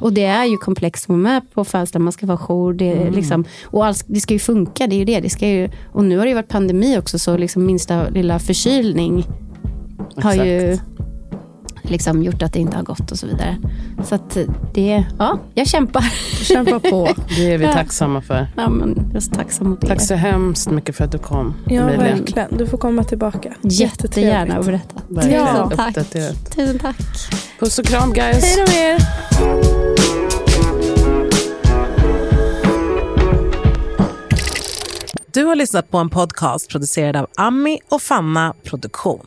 Och det är ju komplext att vara med på födelsedag, man ska vara jour. Det, är liksom, och allt, det ska ju funka, det är ju det. det ska ju, och nu har det ju varit pandemi också, så liksom minsta lilla förkylning har ju Exakt. Liksom gjort att det inte har gått och så vidare. Så att det, ja, jag kämpar. Kämpa på. Det är vi Ja. tacksamma för. Ja, men jag är så tacksam mot er. Tack så hemskt mycket för att du kom, Ja, Emilia. verkligen. Du får komma tillbaka. Jättegärna och berätta. Verkligen Tusen tack. uppdaterat. Tusen tack. Puss och kram guys. Hej då med er. Du har lyssnat på en podcast producerad av Ami och Fanna Produktion.